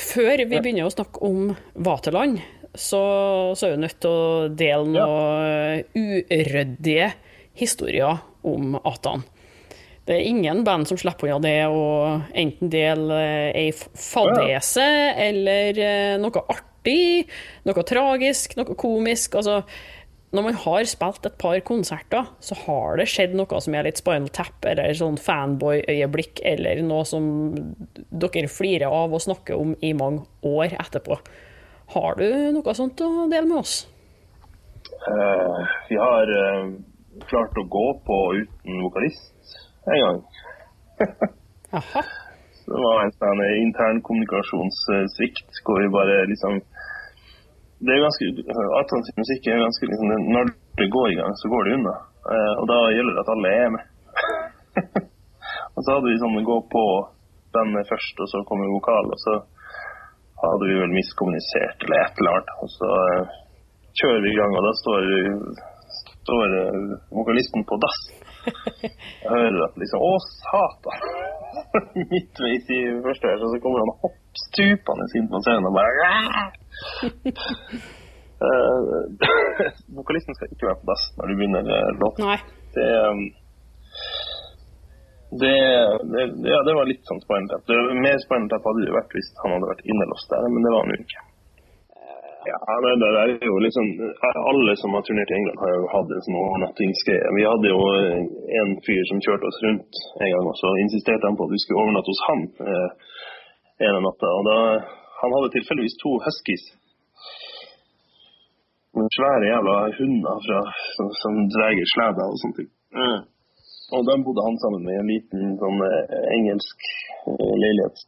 før vi begynner å snakke om Vaterland, så, så er vi nødt til å dele noen ja. uryddige historier om Atan. Det er ingen band som slipper unna det å enten dele ei fadese eller eh, noe artig, noe tragisk, noe komisk. Altså, når man har spilt et par konserter, så har det skjedd noe som er litt Spinal Tap, eller sånn fanboy-øyeblikk, eller noe som dere flirer av og snakker om i mange år etterpå. Har du noe sånt å dele med oss? Uh, vi har uh, klart å gå på uten vokalist en gang. (laughs) Aha. Det var en sånn intern kommunikasjonssvikt hvor vi bare liksom det er ganske, Atlantisk musikk er ganske liksom, Når det går i gang, så går det unna. Uh, og da gjelder det at alle er med. (laughs) og så hadde vi sånn gå på bandet først, og så kommer vokal. Og så hadde vi vel miskommunisert eller et eller annet. Og så eh, kjører vi i gang, og da står, står uh, vokalisten på dass. Jeg hører at liksom Å, satan! (laughs) Midtveis i første vers, og så kommer han hoppstupende inn på scenen og bare uh, (laughs) (laughs) Vokalisten skal ikke være på dass når du begynner eh, låten. Det, det, det, ja, det var litt sånn spennende. Mer spennende hadde det vært hvis han hadde vært innelåst der, men det var han jo ikke. Ja, det, det er jo liksom Alle som har turnert i England, har jo hatt en sånn overnattingsgreie. Vi hadde jo en fyr som kjørte oss rundt en gang, og så insisterte han på at vi skulle overnatte hos han eh, en av natta. Og da, han hadde tilfeldigvis to huskies. Svære jævla hunder fra, som, som dreier sleder og sånne ting. Mm. Og da bodde han sammen med en liten sånn eh, engelsk eh, leilighet.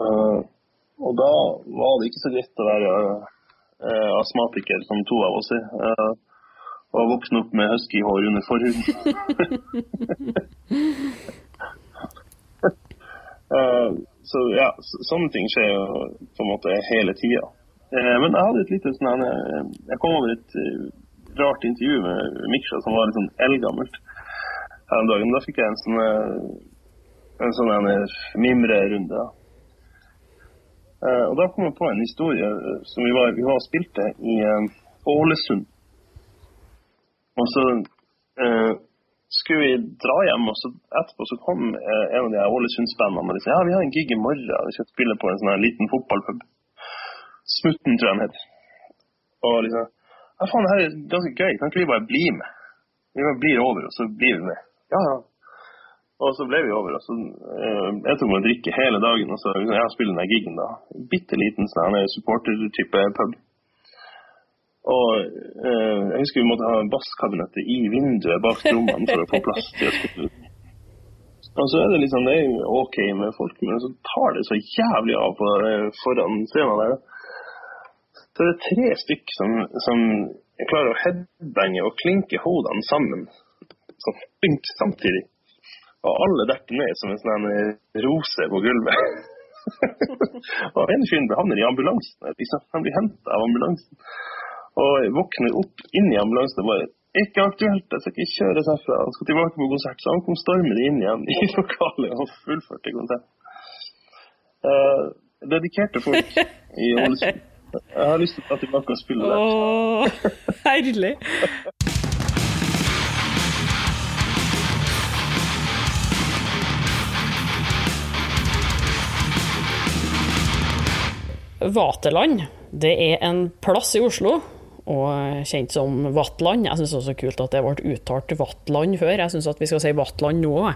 Uh, og da var det ikke så greit å være eh, astmatiker, som to av oss er. Eh, og voksen opp med huskyhår under forhuden. (laughs) eh, så ja, sånne ting skjer jo på en måte hele tida. Eh, men jeg hadde et lite sånn eh, Jeg kom over et eh, rart intervju med Miksha som var litt sånn eldgammelt her om dagen. Da fikk jeg en sånn, en sånn mimrerunde. Uh, og Da kom jeg på en historie som vi var, vi var og spilte i Ålesund. Og så skulle vi dra hjem, og så etterpå så kom eh, en av de Ålesundsbandene og sa ja, vi har en gig i morgen, vi skal spille på en sånn liten fotballpub. Smutten, tror jeg den heter. Og liksom ja, faen, det her er ganske gøy, kan ikke vi bare bli med? Vi bare blir over, og så blir vi med. Ja, ja. Og så ble vi over, og så eh, jeg tok meg en drikke hele dagen, og så jeg spiller den gigen da. Bitte liten sånn supporter-type pub. Og eh, jeg husker vi måtte ha basskabinettet i vinduet bak trommene for å få plass til å spille. Og så er det liksom, det er OK med folk, men så tar det så jævlig av på, foran scenen der. Så det er tre stykk som, som klarer å headbange og klinke hodene sammen sånn bink samtidig. Og alle detter ned som en sånn rose på gulvet. (laughs) og en fyr havner i ambulansen. Han blir henta av ambulansen. Og våkner opp inn i ambulansen og bare ikke aktuelt, jeg skal ikke kjøres herfra. Han skal tilbake på konsert. Så han kom stormende inn igjen i (laughs) lokalet og fullførte konsert. Uh, dedikerte folk i Ålesund. (laughs) Jeg har lyst til å ta tilbake og spille der. Åh, herlig. Vaterland det er en plass i Oslo og kjent som Vatland. Jeg syns også kult at det ble uttalt Vatland før. Jeg syns at vi skal si Vatland nå òg.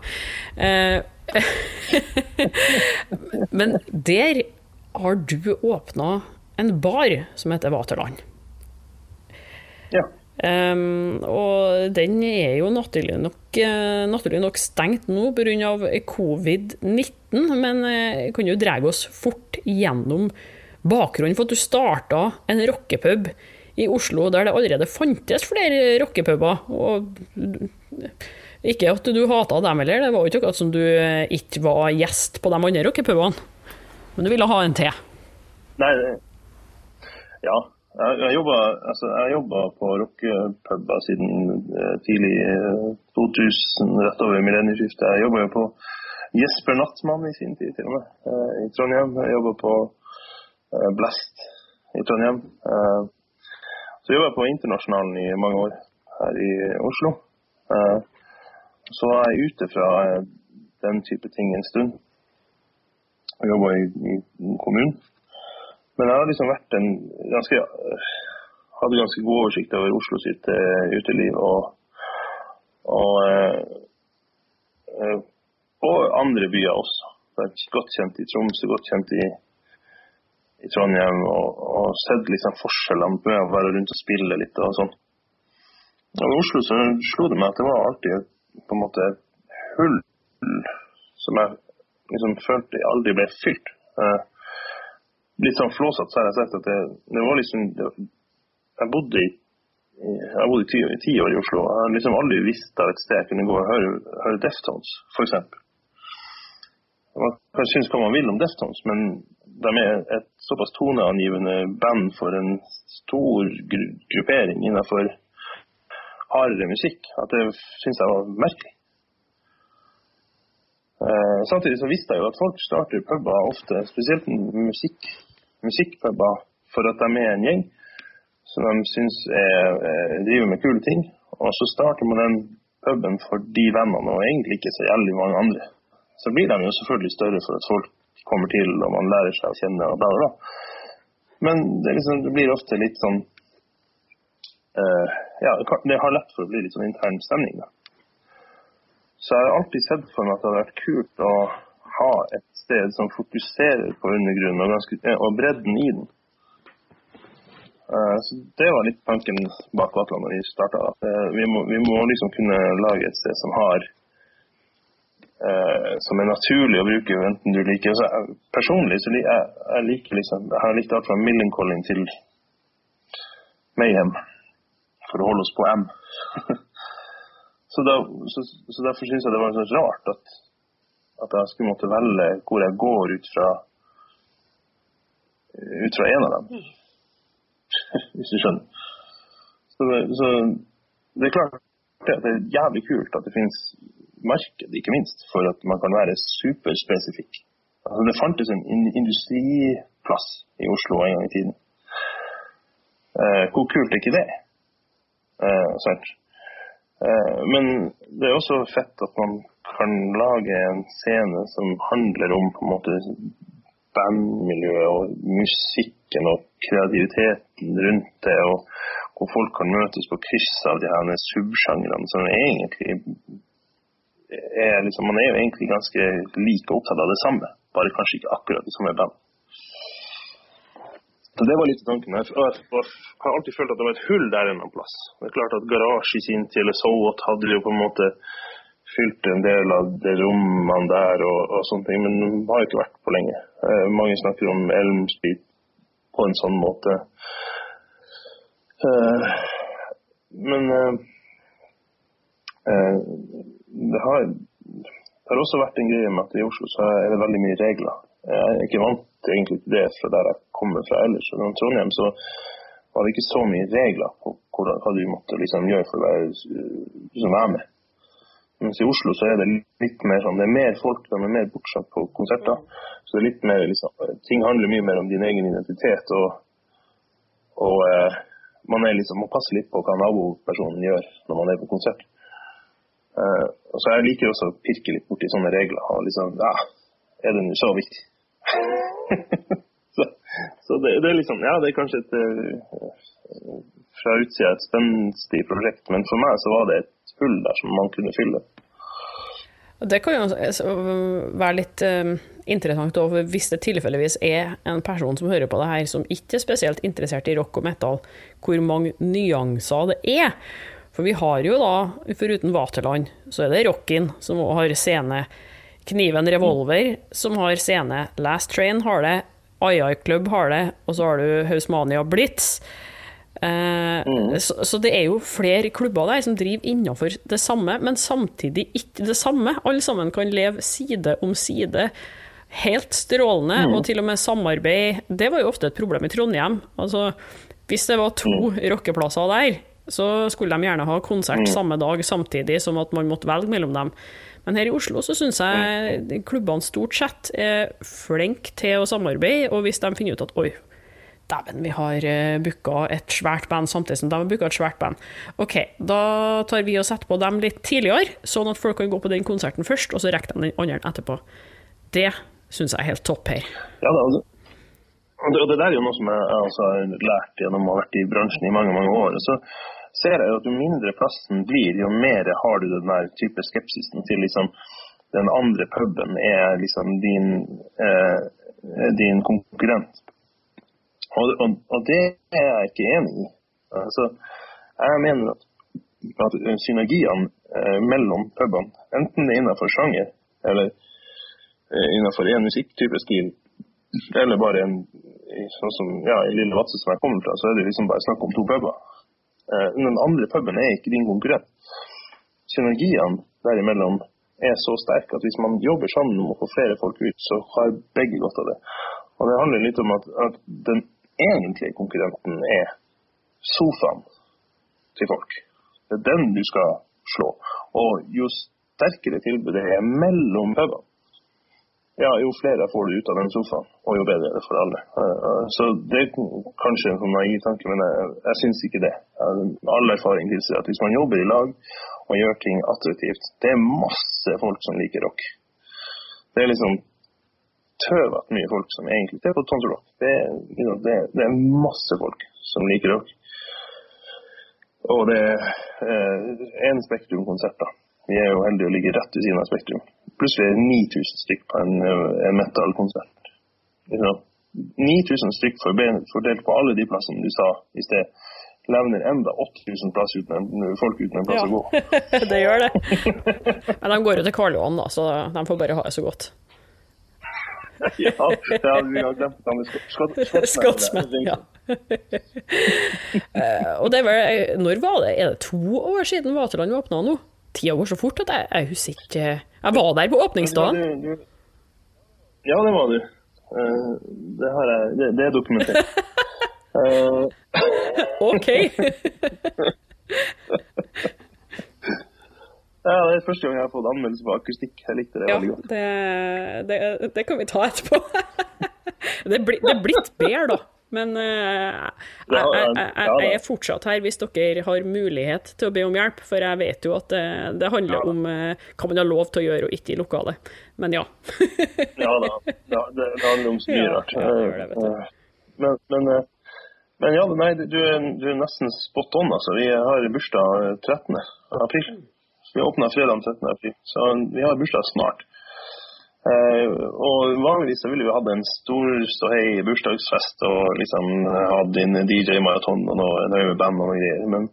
Eh, (laughs) men der har du åpna en bar som heter Vaterland. Ja. Um, og den er jo naturlig nok, uh, naturlig nok stengt nå pga. covid-19, men uh, kan jo dra oss fort gjennom bakgrunnen for at du starta en rockepub i Oslo der det allerede fantes flere rockepuber. Og ikke at du hata dem heller, det var jo ikke akkurat som du ikke var gjest på de andre rockepubene. Men du ville ha en til? Nei, ja. Jeg jobba altså, på rockepuber siden eh, tidlig 2000, eh, rett over millennieskiftet. Jeg jobba jo på Jesper Nattmann i sin tid, til og med, eh, i Trondheim. Jeg jobba på Blast i Trondheim. Så jobba jeg på Internasjonalen i mange år her i Oslo. Eh, så var jeg ute fra eh, den type ting en stund. Jeg jobba i, i, kommunen. Men jeg har liksom vært en ganske Hadde ganske god oversikt over Oslo sitt uteliv og, og, og andre byer også. Jeg er godt kjent i Tromsø, godt kjent i i Trondheim og, og sett liksom forskjellene med å være rundt og spille litt og sånn. Og I Oslo så slo det meg at det var alltid på en måte et hull som jeg liksom følte aldri ble fylt. Eh, litt sånn flåsete så har jeg sett at det, det var liksom det, Jeg bodde i jeg bodde ti, ti, år i Oslo. Jeg har liksom aldri visst av et sted jeg kunne gå og høre, høre Deftones, f.eks. Man kan synes hva man vil om Deftones, men de er et såpass toneangivende band for en stor gru gruppering innenfor hardere musikk at det syns jeg var merkelig. Eh, samtidig så visste jeg jo at folk starter puber ofte, spesielt musikk, musikkpuber, for at de er en gjeng som de syns driver med kule ting. Og så starter man den puben for de vennene, og egentlig ikke så jævlig mange andre. Så blir de jo selvfølgelig større for at folk kommer til og man lærer seg å kjenne og bla, bla, bla. Men det, liksom, det blir ofte litt sånn uh, Ja, det har lett for å bli litt sånn intern stemning. Da. Så jeg har alltid sett for meg at det hadde vært kult å ha et sted som fokuserer på undergrunnen og, ganske, eh, og bredden i den. Uh, så Det var litt tanken bak Vatland da vi starta. Uh, vi, vi, må liksom kunne lage et sted som har eh, som er naturlig å bruke, enten du liker altså, Personlig så jeg, jeg liker liksom, jeg har likt alt fra Millencolin til Mayhem, for å holde oss på M. (laughs) så, da, så, så, Derfor syns jeg det var så rart at, at jeg skulle måtte velge hvor jeg går ut fra ut fra en av dem. (laughs) Hvis du skjønner. Så, så det er klart det er jævlig kult at det finnes marked, ikke minst, for at man kan være superspesifikk. Altså, det fantes en industriplass i Oslo en gang i tiden. Eh, hvor kult er ikke det? Eh, Eh, men det er også fett at man kan lage en scene som handler om på en måte bandmiljøet og musikken og kreativiteten rundt det, og hvor folk kan møtes på kryss av de her subsjangrene som egentlig er liksom, Man er jo egentlig ganske like opptatt av det samme, bare kanskje ikke akkurat det samme band. Så Det var litt tanken. Jeg har alltid følt at det var et hull der en plass. Det er klart at Garasje i sin tid, eller Sowot, hadde jo på en måte fylt en del av de rommene der og, og sånne ting, men de har ikke vært på lenge. Eh, mange snakker om Elm Street på en sånn måte. Eh, men eh, eh det, har, det har også vært en greie med at i Oslo så er det veldig mye regler. Jeg er ikke vant egentlig til det fra der jeg kommer fra ellers. I Trondheim så var det ikke så mye regler på hvordan, hva du måtte liksom gjøre for å være, som være med. Mens i Oslo så er det litt mer sånn, det er mer folk, de er mer bortsatt på konserter. Så det er litt mer liksom, ting handler mye mer om din egen identitet. Og, og eh, man er liksom, må passe litt på hva nabopersonen gjør når man er på konsert. Eh, og så Jeg liker også å pirke litt borti sånne regler. og liksom, ja, Er det nå så viktig? (laughs) så, så det, det, er liksom Ja, det er kanskje et uh, fra utsida et spenstig prosjekt, men for meg så var det et hull der som man kunne fylle. Og Det kan jo være litt uh, interessant over hvis det tilfeldigvis er en person som hører på det her, som ikke er spesielt interessert i rock og metal, hvor mange nyanser det er. For vi har jo da, foruten Vaterland, så er det Rockin som har scene. Kniven Revolver, som har scene. Last Train har det. II Club har det. Og så har du Hausmania Blitz. Eh, mm. så, så, det er jo flere klubber der som driver innenfor det samme, men samtidig ikke det samme. Alle sammen kan leve side om side. Helt strålende, mm. og til og med samarbeid. Det var jo ofte et problem i Trondheim. Altså, hvis det var to mm. rockeplasser der, så skulle de gjerne ha konsert mm. samme dag samtidig som at man måtte velge mellom dem. Men her i Oslo så syns jeg klubbene stort sett er flinke til å samarbeide, og hvis de finner ut at oi, dæven, vi har eh, booka et svært band samtidig som de har booka et svært band. OK, da tar vi og setter på dem litt tidligere, sånn at folk kan gå på den konserten først, og så rekker de den andre etterpå. Det syns jeg er helt topp her. Ja, det, altså. og det der er jo noe som jeg, altså, har lært gjennom å ha vært i bransjen i mange mange år. Så ser jeg at jo mindre plassen blir, jo mer har du den der type skepsisen til liksom den andre puben er liksom din, eh, din konkurrent. Og, og, og, det er jeg ikke enig i. Altså, jeg mener at, at synergiene eh, mellom pubene, enten det er innenfor sjanger eller eh, innenfor én musikktype stil, eller bare en sånn som ja, i Lille Vadsø som jeg kommer fra, så er det liksom bare snakk om to puber. Eh, den andre puben er ikke din konkurrent. Synergiene derimellom er så sterke at hvis man jobber sammen om å få flere folk ut, så har begge godt av det. Og Det handler litt om at, at den egentlige konkurrenten er sofaen til folk. Det er den du skal slå. Og jo sterkere tilbudet er mellom pubene, ja, jo flere får du ut av den sofaen, og jo bedre er det for alle. Eh, så Det er kanskje en sånn naiv tanke, men jeg, jeg syns ikke det. All erfaring tilsier at hvis man jobber i lag og gjør ting attraktivt Det er masse folk som liker rock. Det er liksom tøvete mye folk som egentlig ser på Tons Rock. Det, det, det, er masse folk som liker rock. Og det er én eh, Spektrum-konsert, da. Vi er jo heldige å ligge rett ved siden av Spektrum. Plutselig er det 9000 stykk på en, en metal-konsert. 9000 stykk fordelt på alle de plassene du sa i sted. Levner enda 8000 plass uten, folk uten en plass ja. å gå. (laughs) det gjør det. Men de går jo til Karl Johan, da, så de får bare ha det så godt. ja, ja, vi har glemt det med skotsmenn. Ja. og det når var det? Er det to år siden Vaterland åpna nå? tida går så fort at jeg, jeg husker ikke Jeg var der på åpningsdagen. Ja, det var du. Uh, det, har jeg, det, det er dokumentert. uh. (laughs) OK. (laughs) Ja, det er første gang jeg har fått anmeldelse på akustikk. Jeg likte det ja, veldig godt. Det, det, det, kan vi ta etterpå. (laughs) det, bli, det er blitt bedre, da. Men uh, jeg, jeg, jeg, er fortsatt her hvis dere har mulighet til å be om hjelp, for jeg vet jo at det, det handler om uh, hva man har lov til å gjøre og ikke i lokalet. Men ja. (laughs) ja da, ja, det, det, handler om så mye rart. Ja, det det, men, men, men, ja, nei, du du er, nesten spot on. altså. Vi har bursdag 13. april. Vi åpna fredag 13. april, så vi har bursdag snart. Uh, og Vanligvis så ville vi hatt en stor ståhei bursdagsfest og liksom hatt en DJ-maraton og noe, med band og noe greier. Men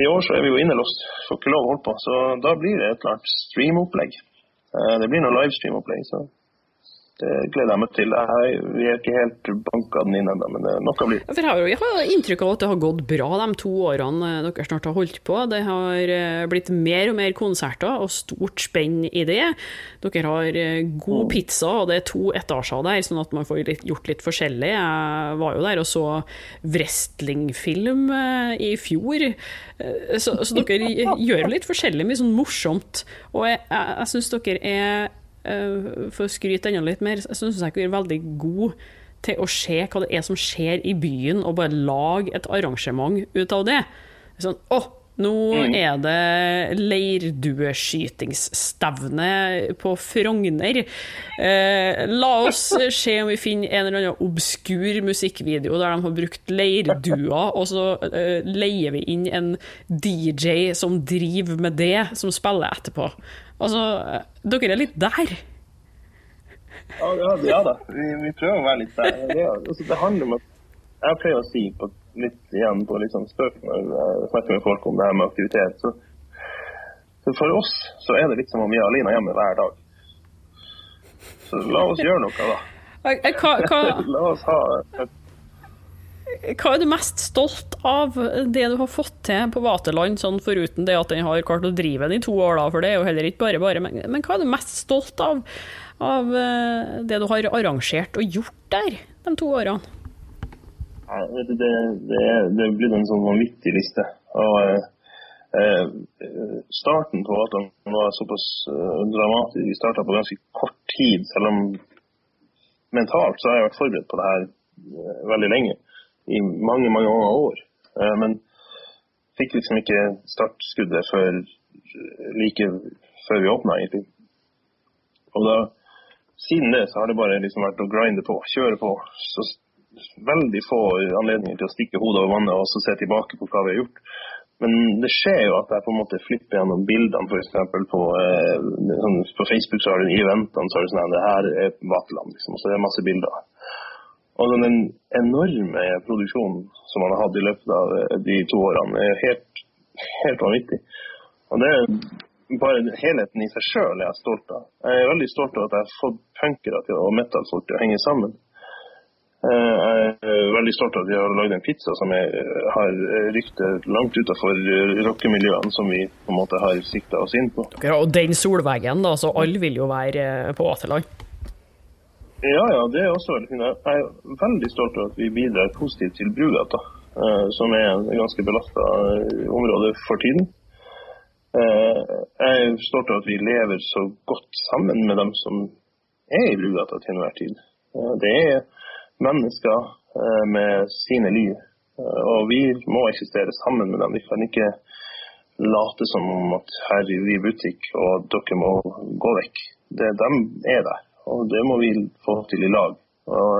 i år så er vi jo innelåst, får ikke lov å holde på. Så da blir det et eller annet streamopplegg. Eh, det blir noe livestreamopplegg. så det gleder jeg meg til. Jeg, vi er ikke helt banka den inn ennå, men noe blir det. Jeg har inntrykk av at det har gått bra de to årene dere snart har holdt på. Det har eh, blitt mer og mer konserter og stort spenn i det. Dere har eh, god mm. pizza, og det er to etasjer der, sånn at man får gjort litt forskjellig. Jeg var jo der og så wrestlingfilm eh, i fjor. Så, så dere (laughs) gjør litt forskjellig, mye sånn morsomt. Og jeg, jeg, jeg syns dere er Eh, for å skryte enda litt mer, jeg syns jeg er veldig god til å se hva det er som skjer i byen, og bare lage et arrangement ut av det. Sånn, å, nå mm. er det leirdueskytingsstevne på Frogner. Eh, la oss se om vi finner en eller annen obskur musikkvideo der de har brukt leirduer, og så eh, leier vi inn en DJ som driver med det, som spiller etterpå. Altså, dere er litt der. Ja, ja, ja da, vi, vi, prøver å være litt der. Det, altså, det handler om at Jeg pleier å si på, litt igjen på liksom, når jeg snakker med folk om det her med aktivitet. Så, så, for oss så er det litt som om vi er alene hjemme hver dag. Så la oss gjøre noe, da. Hva, hva... (laughs) la oss ha et hva er du mest stolt av det du har fått til på Vaterland, sånn foruten det at den har klart å drive den i to år, da, for det er jo heller ikke bare bare. Men, men hva er du mest stolt av, av eh, det du har arrangert og gjort der de to årene? Det, det, det, det blitt en sånn vanvittig liste. Og, eh, starten på Vaterland var såpass eh, dramatisk. Vi starta på ganske kort tid, selv om mentalt så har jeg vært forberedt på det her eh, veldig lenge i mange, mange år. Eh, men fikk liksom ikke startskuddet før like før vi åpna, egentlig. Og da, siden det så har det bare liksom vært å grinde på, kjøre på. Så veldig få anledninger til å stikke hodet over vannet og så se tilbake på hva vi har gjort. Men det skjer jo at jeg på en måte flipper gjennom bildene, f.eks. På, eh, sånn, på Facebook så har du eventene så har du sånn det her er Vaterland, liksom. Og så er det masse bilder. Og den enorme produksjonen som man har hatt i løpet av eh, de to årene, er helt, helt vanvittig. Og det er bare helheten i seg sjøl er stolt av. Jeg er veldig stolt av at jeg har fått punkere og metal-folk til å henge sammen. Eh, jeg er veldig stolt av at vi har lagd en pizza som jeg har rykte langt utenfor rockemiljøene som vi på en måte har sikta oss inn på. Og den solveggen, da, så alle vil jo være på Vaterland? Ja, ja, det er også veldig fint. Jeg er veldig stolt av at vi bidrar positivt til Brugata, eh, som er en ganske belasta eh, område for tiden. Eh, jeg er stolt av at vi lever så godt sammen med dem som er i Brugata til enhver tid. Det er mennesker med sine liv, og vi må eksistere sammen med dem. Vi kan ikke late som om at her er vi butikk og dere må gå vekk. Det, de er der. Og det må vi få til i lag. Og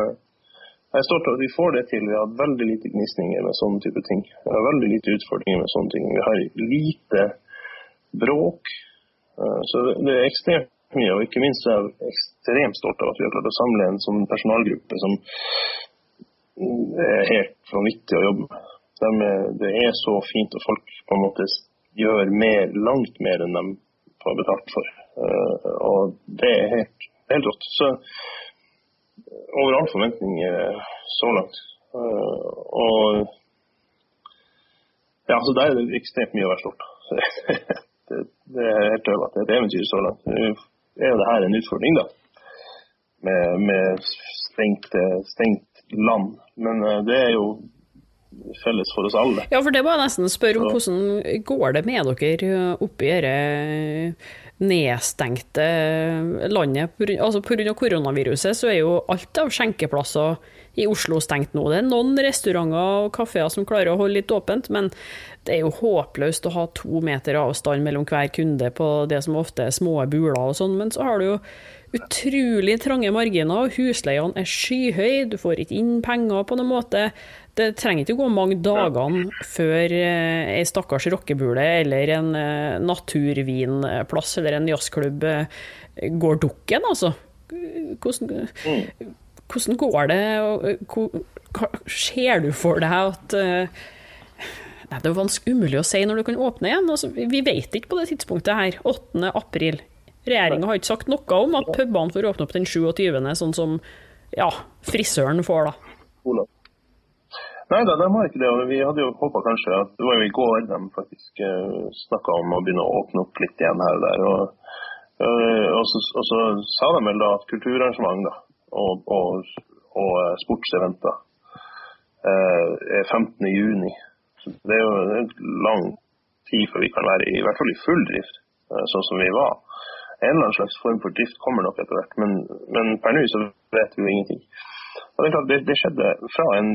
jeg er stolt av at vi får det til. Vi har veldig lite gnisninger med sånne type ting. Vi har veldig lite utfordringer med sånne ting. Vi har lite bråk. Eh, så det er ekstremt mye. Og ikke minst er jeg ekstremt stolt av at vi har klart å samle en sånn personalgruppe som er helt vanvittig å jobbe med. Det er så fint at folk på en måte gjør mer, langt mer enn de får betalt for. Eh, og det er helt helt rått. Så over all forventning så langt. Eh, og ja, så der er det ekstremt mye å være stolt (laughs) det, det, er helt øvende. Det er et eventyr så langt. Er jo det her en utfordring, da. Med, med stengt, stengt, land. Men eh, det er jo felles for oss alle. Ja, for det må jeg nesten spørre om. Hvordan går det med dere oppi dette nedstengte landet. Altså Pga. koronaviruset så er jo alt av skjenkeplasser i Oslo stengt nå. Det er noen restauranter og kafeer som klarer å holde litt åpent, men det er jo håpløst å ha to meter avstand mellom hver kunde på det som ofte er små buler og sånn. Men så har du jo utrolig trange marginer, husleiene er skyhøye, du får ikke inn penger på noen måte. Det trenger ikke gå mange dagene før eh, ei stakkars rockebule eller en eh, naturvinplass eller en jazzklubb eh, går dukken, altså. Hvordan, hvordan går det? Hva ser du for deg at Nei, Det er vanskelig umulig å si når du kan åpne igjen. Altså, vi vet ikke på det tidspunktet her, 8. april. Regjeringa har ikke sagt noe om at pubene får åpne opp den 27., sånn som ja, frisøren får, da. Nei da, de har ikke det. Vi hadde jo håpa kanskje at Det var jo i går de faktisk uh, eh, snakka om å begynne å åpne opp litt igjen her og der. Og, uh, og, så, og så, sa de vel da at kulturarrangement da, og, og, og uh, sportseventer uh, er 15.6. Det er jo en lang tid før vi kan være i, i hvert fall i full drift, sånn som vi var en eller annen slags form for drift kommer nok etter hvert, men, men per nå så vet vi jo ingenting. Og Det er klart, det, det skjedde fra en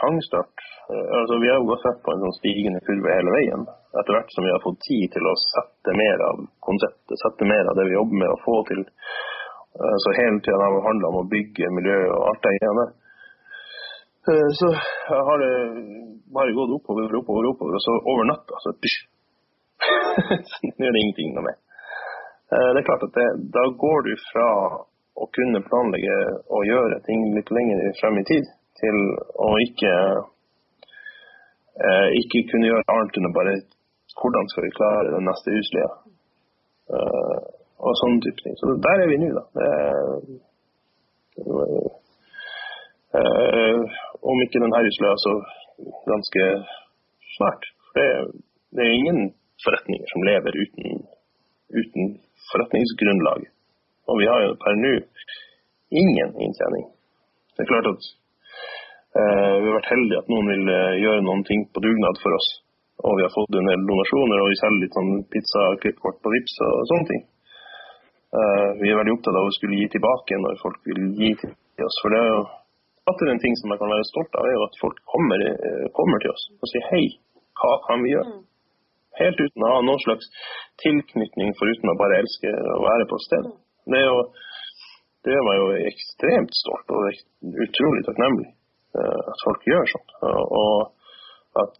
pangstart. Eh, altså, vi har jo sett på en sånn stigende kurve hele veien. Etter hvert som vi har fått tid til å sette mer av konseptet, sette mer av det vi jobber med å få til. Eh, så hele tida har det handla om å bygge miljø og alt det greiene eh, Så har det bare gått oppover og oppover, oppover, og så over natta så pysj. (laughs) Nå er det ingenting noe mer. Det er klart at det, da går du fra å kunne planlegge og gjøre ting litt lenger frem i tid, til å ikke, eh, ikke kunne gjøre annet enn bare hvordan skal vi klare den neste husleia. Uh, og sånne type ting. Så der er vi nå, da. Det er, uh, om ikke denne husleia, så ganske snart. Det, det, er ingen forretninger som lever uten, uten forretningsgrunnlag. Og vi har jo per nå ingen inntjening. Det er klart at eh, vi har vært heldige at noen vil eh, gjøre noen ting på dugnad for oss. Og vi har fått en del donasjoner, og vi selger litt sånn pizza, og klippkort på Vipps og sånne ting. Eh, vi er veldig opptatt av å skulle gi tilbake når folk vil gi til oss. For det er jo atter en ting som jeg kan være stolt av, er jo at folk kommer, eh, kommer til oss og sier hei, hva kan vi gjøre? Mm helt uten å ha noen slags tilknytning, foruten å bare elske å være på stedet. Det, er jo, det er meg jo ekstremt stolt og utrolig takknemlig uh, at folk gjør sånn. og at,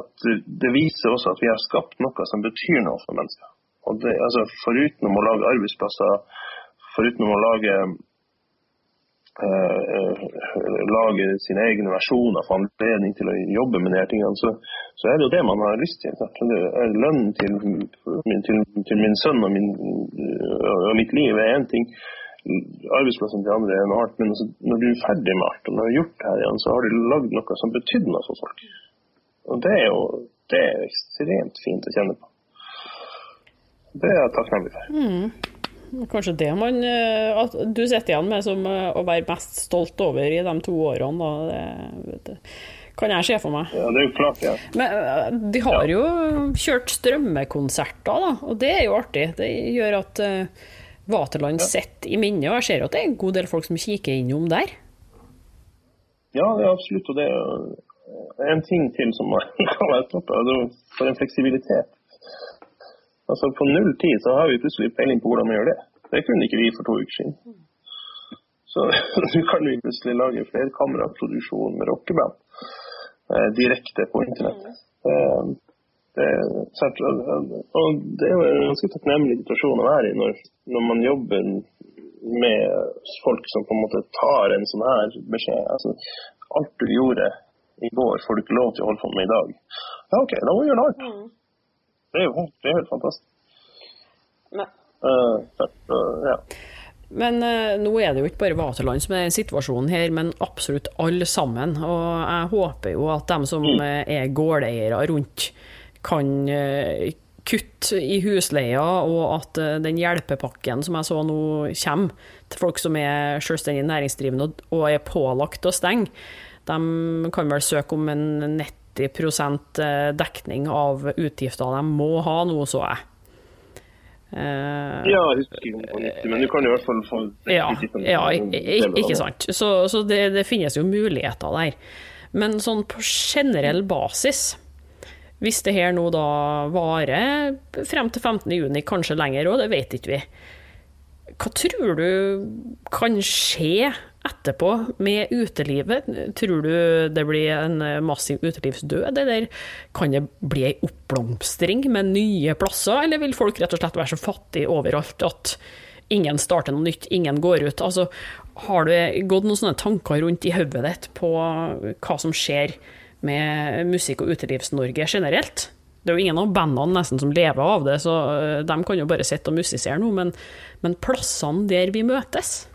at, det viser også at vi har skapt noe som betyr noe for mennesker. Og det, altså, foruten å lage arbeidsplasser, foruten om å lage lage sine egne versjoner, få anledning til å jobbe med de tingene, så, så, er det jo det man har lyst til. Lønnen til, til, til, min sønn og, min, og mitt liv er én ting, arbeidsplassen til andre er noe annet. Men altså, når du er ferdig med alt og når du har gjort det her igjen, så har du lagd noe som betydde noe for folk. Og det er jo det er ekstremt fint å kjenne på. Det er jeg takknemlig for. Mm. Kanskje det man eh, at du sitter igjen med som eh, å være mest stolt over i de to årene. Da. Det, kan jeg se for meg. Ja, det er jo klart, ja. Men eh, de har ja. jo kjørt strømmekonserter, da, og det er jo artig. Det gjør at uh, Vaterland ja. sitter i minnet, og jeg ser at det er en god del folk som kikker innom der. Ja, det er absolutt. Og det er en ting til som (laughs) kan være topp. For en fleksibilitet. Altså På null tid så har vi plutselig peiling på hvordan vi gjør det. Det kunne ikke vi for to uker siden. Så (laughs) nå kan vi plutselig lage flerkameraproduksjon med rockeband eh, direkte på internett. Eh, det, og det er jo en ganske takknemlig situasjon å være i når, når, man jobber med folk som på en måte tar en sånn her beskjed. Altså, alt du gjorde i går, får du ikke lov til å holde på med i dag. Ja, OK, da må vi gjøre noe annet. Det er jo det er helt fantastisk. Men, uh, uh, ja. men uh, nå er det jo ikke bare Vaterland som er situasjonen her, men absolutt alle sammen. Og jeg håper jo at dem som mm. er gårdeiere rundt, kan kutte i husleia, og at den hjelpepakken som jeg så nå kommer til folk som er selvstendig næringsdrivende og er pålagt å stenge, de kan vel søke om en nett 90 eh, dekning av utgifter de må ha nå, så jeg. Uh, ja, jeg husker ikke på 90, men du kan i hvert fall få Ja, ja ikke sant. Så, så det, det, finnes jo muligheter der. Men sånn på generell basis, hvis det her nå da varer frem til 15.6, kanskje lenger òg, det vet ikke vi. Hva tror du kan skje etterpå med utelivet? Tror du det blir en massiv utelivsdød, eller kan det bli ei oppblomstring med nye plasser, eller vil folk rett og slett være så fattige overalt at ingen starter noe nytt, ingen går ut? Altså, har du gått noen sånne tanker rundt i hodet ditt på hva som skjer med musikk- og utelivs-Norge generelt? Det er jo ingen av bandene nesten som lever av det, så eh, de kan jo bare sitte og musisere nå, men, men plassene der vi møtes?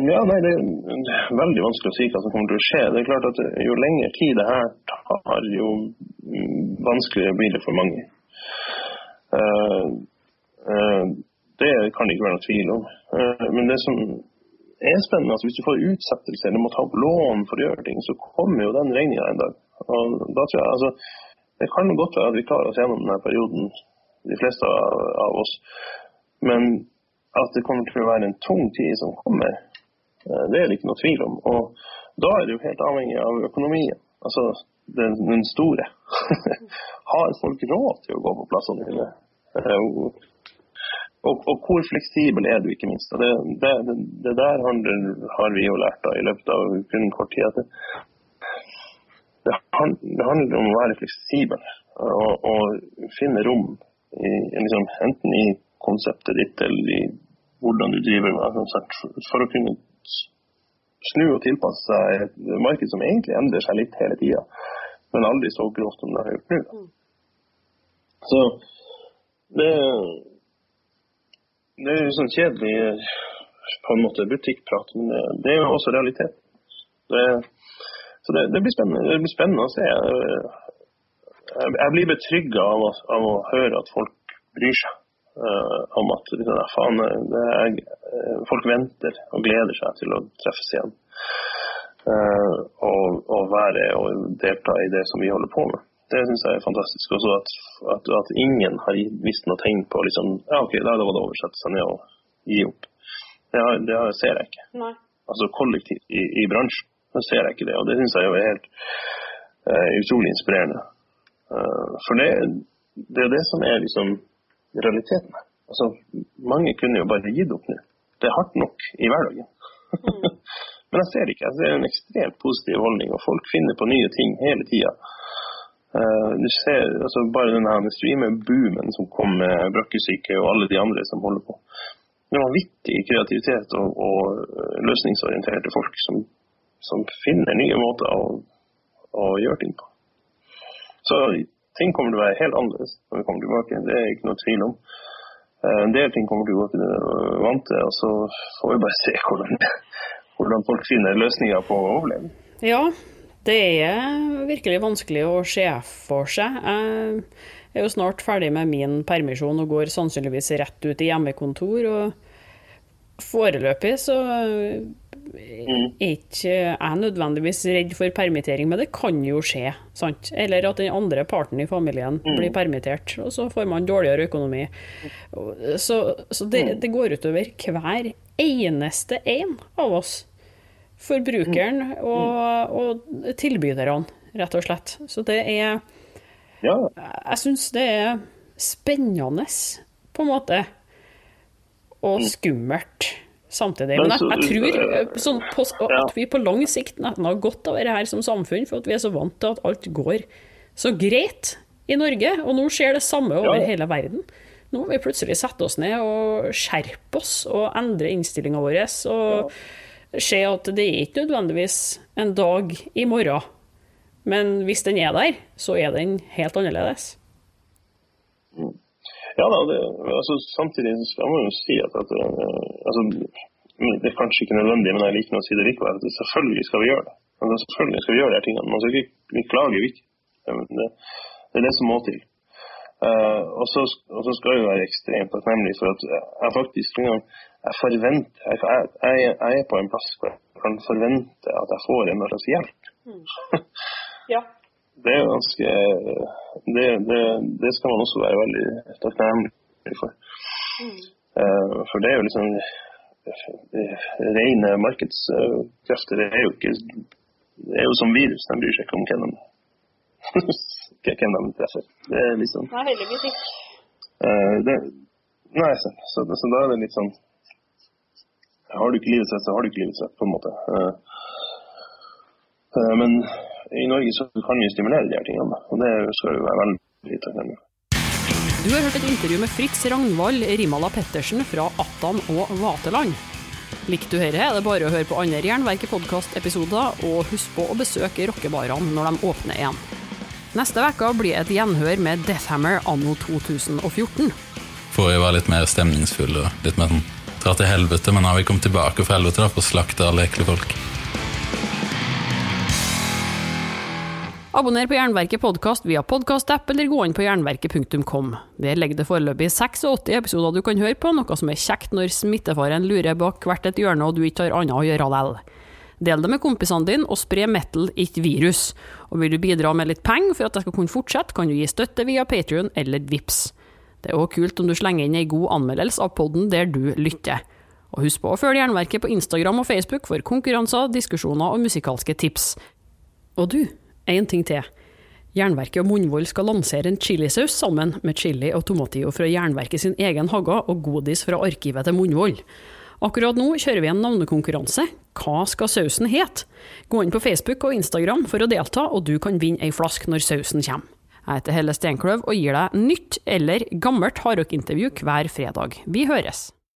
Ja, nei, Det er veldig vanskelig å si hva som kommer til å skje. Det er klart at Jo lengre tid det her tar, jo vanskeligere blir det for mange. Uh, uh, det kan det ikke være noe tvil om. Uh, men det som er spennende, altså hvis du får utsettelse eller må ta opp lån for å gjøre ting, så kommer jo den regninga en dag. Og da tror jeg, altså, Det kan godt være at vi klarer oss gjennom denne perioden, de fleste av oss. Men at det kommer til å være en tung tid som kommer, det er det ikke noe tvil om. Og da er det jo helt avhengig av økonomien. Altså den, den store. (laughs) Har folk råd til å gå på plassene dine? Eh, og, og, hvor fleksibel er du, ikke minst. Det, det, det der har vi jo lært da, i løpet av kun kort tid. at det, handler om å være fleksibel og, og finne rom, i, liksom, enten i konseptet ditt eller i hvordan du driver med konsert, for å kunne snu og tilpasse seg et marked som egentlig endrer seg litt hele tida, men aldri så grovt som det har gjort nå. Mm. Så det, det er jo sånn kjedelig på en måte butikkprat, men det, det er jo også realitet. Det, så det, det, blir spennende. Det blir spennende å se. Jeg, jeg blir betrygga av, av, å høre at folk bryr seg. Uh, om at liksom, faen, er, uh, folk venter og gleder seg til å treffes igjen. Uh, og, og, være og delta i det som vi holder på med. Det syns jeg er fantastisk. Også at, at, at ingen har visst noe tegn på liksom, ja, ok, da var det over, sette seg ned og gi opp. Det, har, det ser jeg ikke. Nei. Altså kollektivt i, i, bransjen. Da ser jeg ikke det. Og det syns jeg er helt utrolig inspirerende. for det, det er det som er liksom realiteten. Altså, mange kunne jo bare gitt opp nå. Det er hardt nok i hverdagen. Mm. (laughs) Men jeg ser ikke. Jeg ser en ekstremt positiv holdning, og folk finner på nye ting hele tida. Uh, du ser altså, bare denne streamer-boomen som kom med Brakkesyke og alle de andre som holder på. Det er vanvittig kreativitet og, og eh, løsningsorienterte folk som, som, finner nye måter å, å gjøre ting på. Så ting kommer til å være helt annerledes når vi kommer tilbake. Det er ikke noe tvil om. Eh, en del ting kommer til å gå til det vant til, og så får vi bare (laughs) se hvordan, hvordan folk finner løsninger på å overleve. Ja, det er virkelig vanskelig å se for seg. Jeg er jo snart ferdig med min permisjon og går sannsynligvis rett ut i hjemmekontor. og Foreløpig så ikke jeg nødvendigvis redd for permittering, men det kan jo skje. sant? Eller at den andre parten i familien mm. blir permittert, og så får man dårligere økonomi. Så, så det, mm. det, går utover hver eneste en av oss. Forbrukeren og, og tilbyderne, rett og slett. Så det er Jeg syns det er spennende, på en måte, og skummelt samtidig. Men jeg, jeg tror eh, sånn på, at vi på lang sikt nesten har godt av dette her som samfunn, for at vi er så vant til at alt går så greit i Norge. Og nå skjer det samme over ja. hele verden. Nå må vi plutselig sette oss ned og skjerpe oss og endre innstillinga vår. Og se at det er ikke nødvendigvis en dag i morgen. Men hvis den er der, så er den helt annerledes. Mm. Ja da, det, altså, samtidig skal man jo si at, at uh, altså, Det er kanskje ikke nødvendig, men jeg liker å si det likevel. at Selvfølgelig skal vi gjøre det. Altså, selvfølgelig skal vi gjøre de tingene. Man skal ikke vi klager ikke. Det, det, er det som må til. Uh, og, så, og, så, skal jeg være ekstremt takknemlig for at jeg faktisk jeg forventer jeg, jeg, jeg, er på en plass hvor jeg kan forvente at jeg får en slags hjelp. Mm. Ja. Det er ganske det, det, det, skal man også være veldig takknemlig for. Mm. Uh, for det er jo liksom Rene markedskrefter er jo ikke Det er jo som virus, de bryr seg ikke om hvem de, (laughs) hvem de treffer. Det er liksom Nei, heldigvis ikke. Uh, det, nei, så, så, så, da er det litt sånn Har du ikke livets rett, så har du ikke livets rett, på en måte. Men i Norge så kan vi stimulere de her tingene, og det skal vi være veldig takknemlige for. Du har hørt et intervju med Fritz Ragnvald Rimala Pettersen fra Attan og Vaterland. Likte du dette, er det bare å høre på andre Jernverket podkast-episoder, og husk på å besøke rockebarene når de åpner igjen. Neste uke blir et gjenhør med Deathhammer anno 2014. Forrige var litt mer stemningsfull og litt mer sånn dra til helvete, men har vi kommet tilbake fra helvete da, for å slakte alle ekle folk. Abonner på Jernverket podkast via podkastapp eller gå inn på jernverket.kom. Der ligger det foreløpig 86 episoder du kan høre på, noe som er kjekt når smittefaren lurer bak hvert et hjørne og du ikke har annet å gjøre lell. Del det med kompisene dine, og spre metal, ikke virus. Og vil du bidra med litt penger for at jeg skal kunne fortsette, kan du gi støtte via Patrion eller VIPS. Det er òg kult om du slenger inn ei god anmeldelse av podden der du lytter. Og husk på å følge Jernverket på Instagram og Facebook for konkurranser, diskusjoner og musikalske tips. Og du, en ting til. Jernverket og Munnvoll skal lansere en chilisaus sammen med chili og tomatio fra Jernverket sin egen hage og godis fra arkivet til Munnvoll. Akkurat nå kjører vi en navnekonkurranse. Hva skal sausen hete? Gå inn på Facebook og Instagram for å delta, og du kan vinne ei flaske når sausen kommer. Jeg heter Helle Steinkløv og gir deg nytt eller gammelt hardrockintervju hver fredag. Vi høres!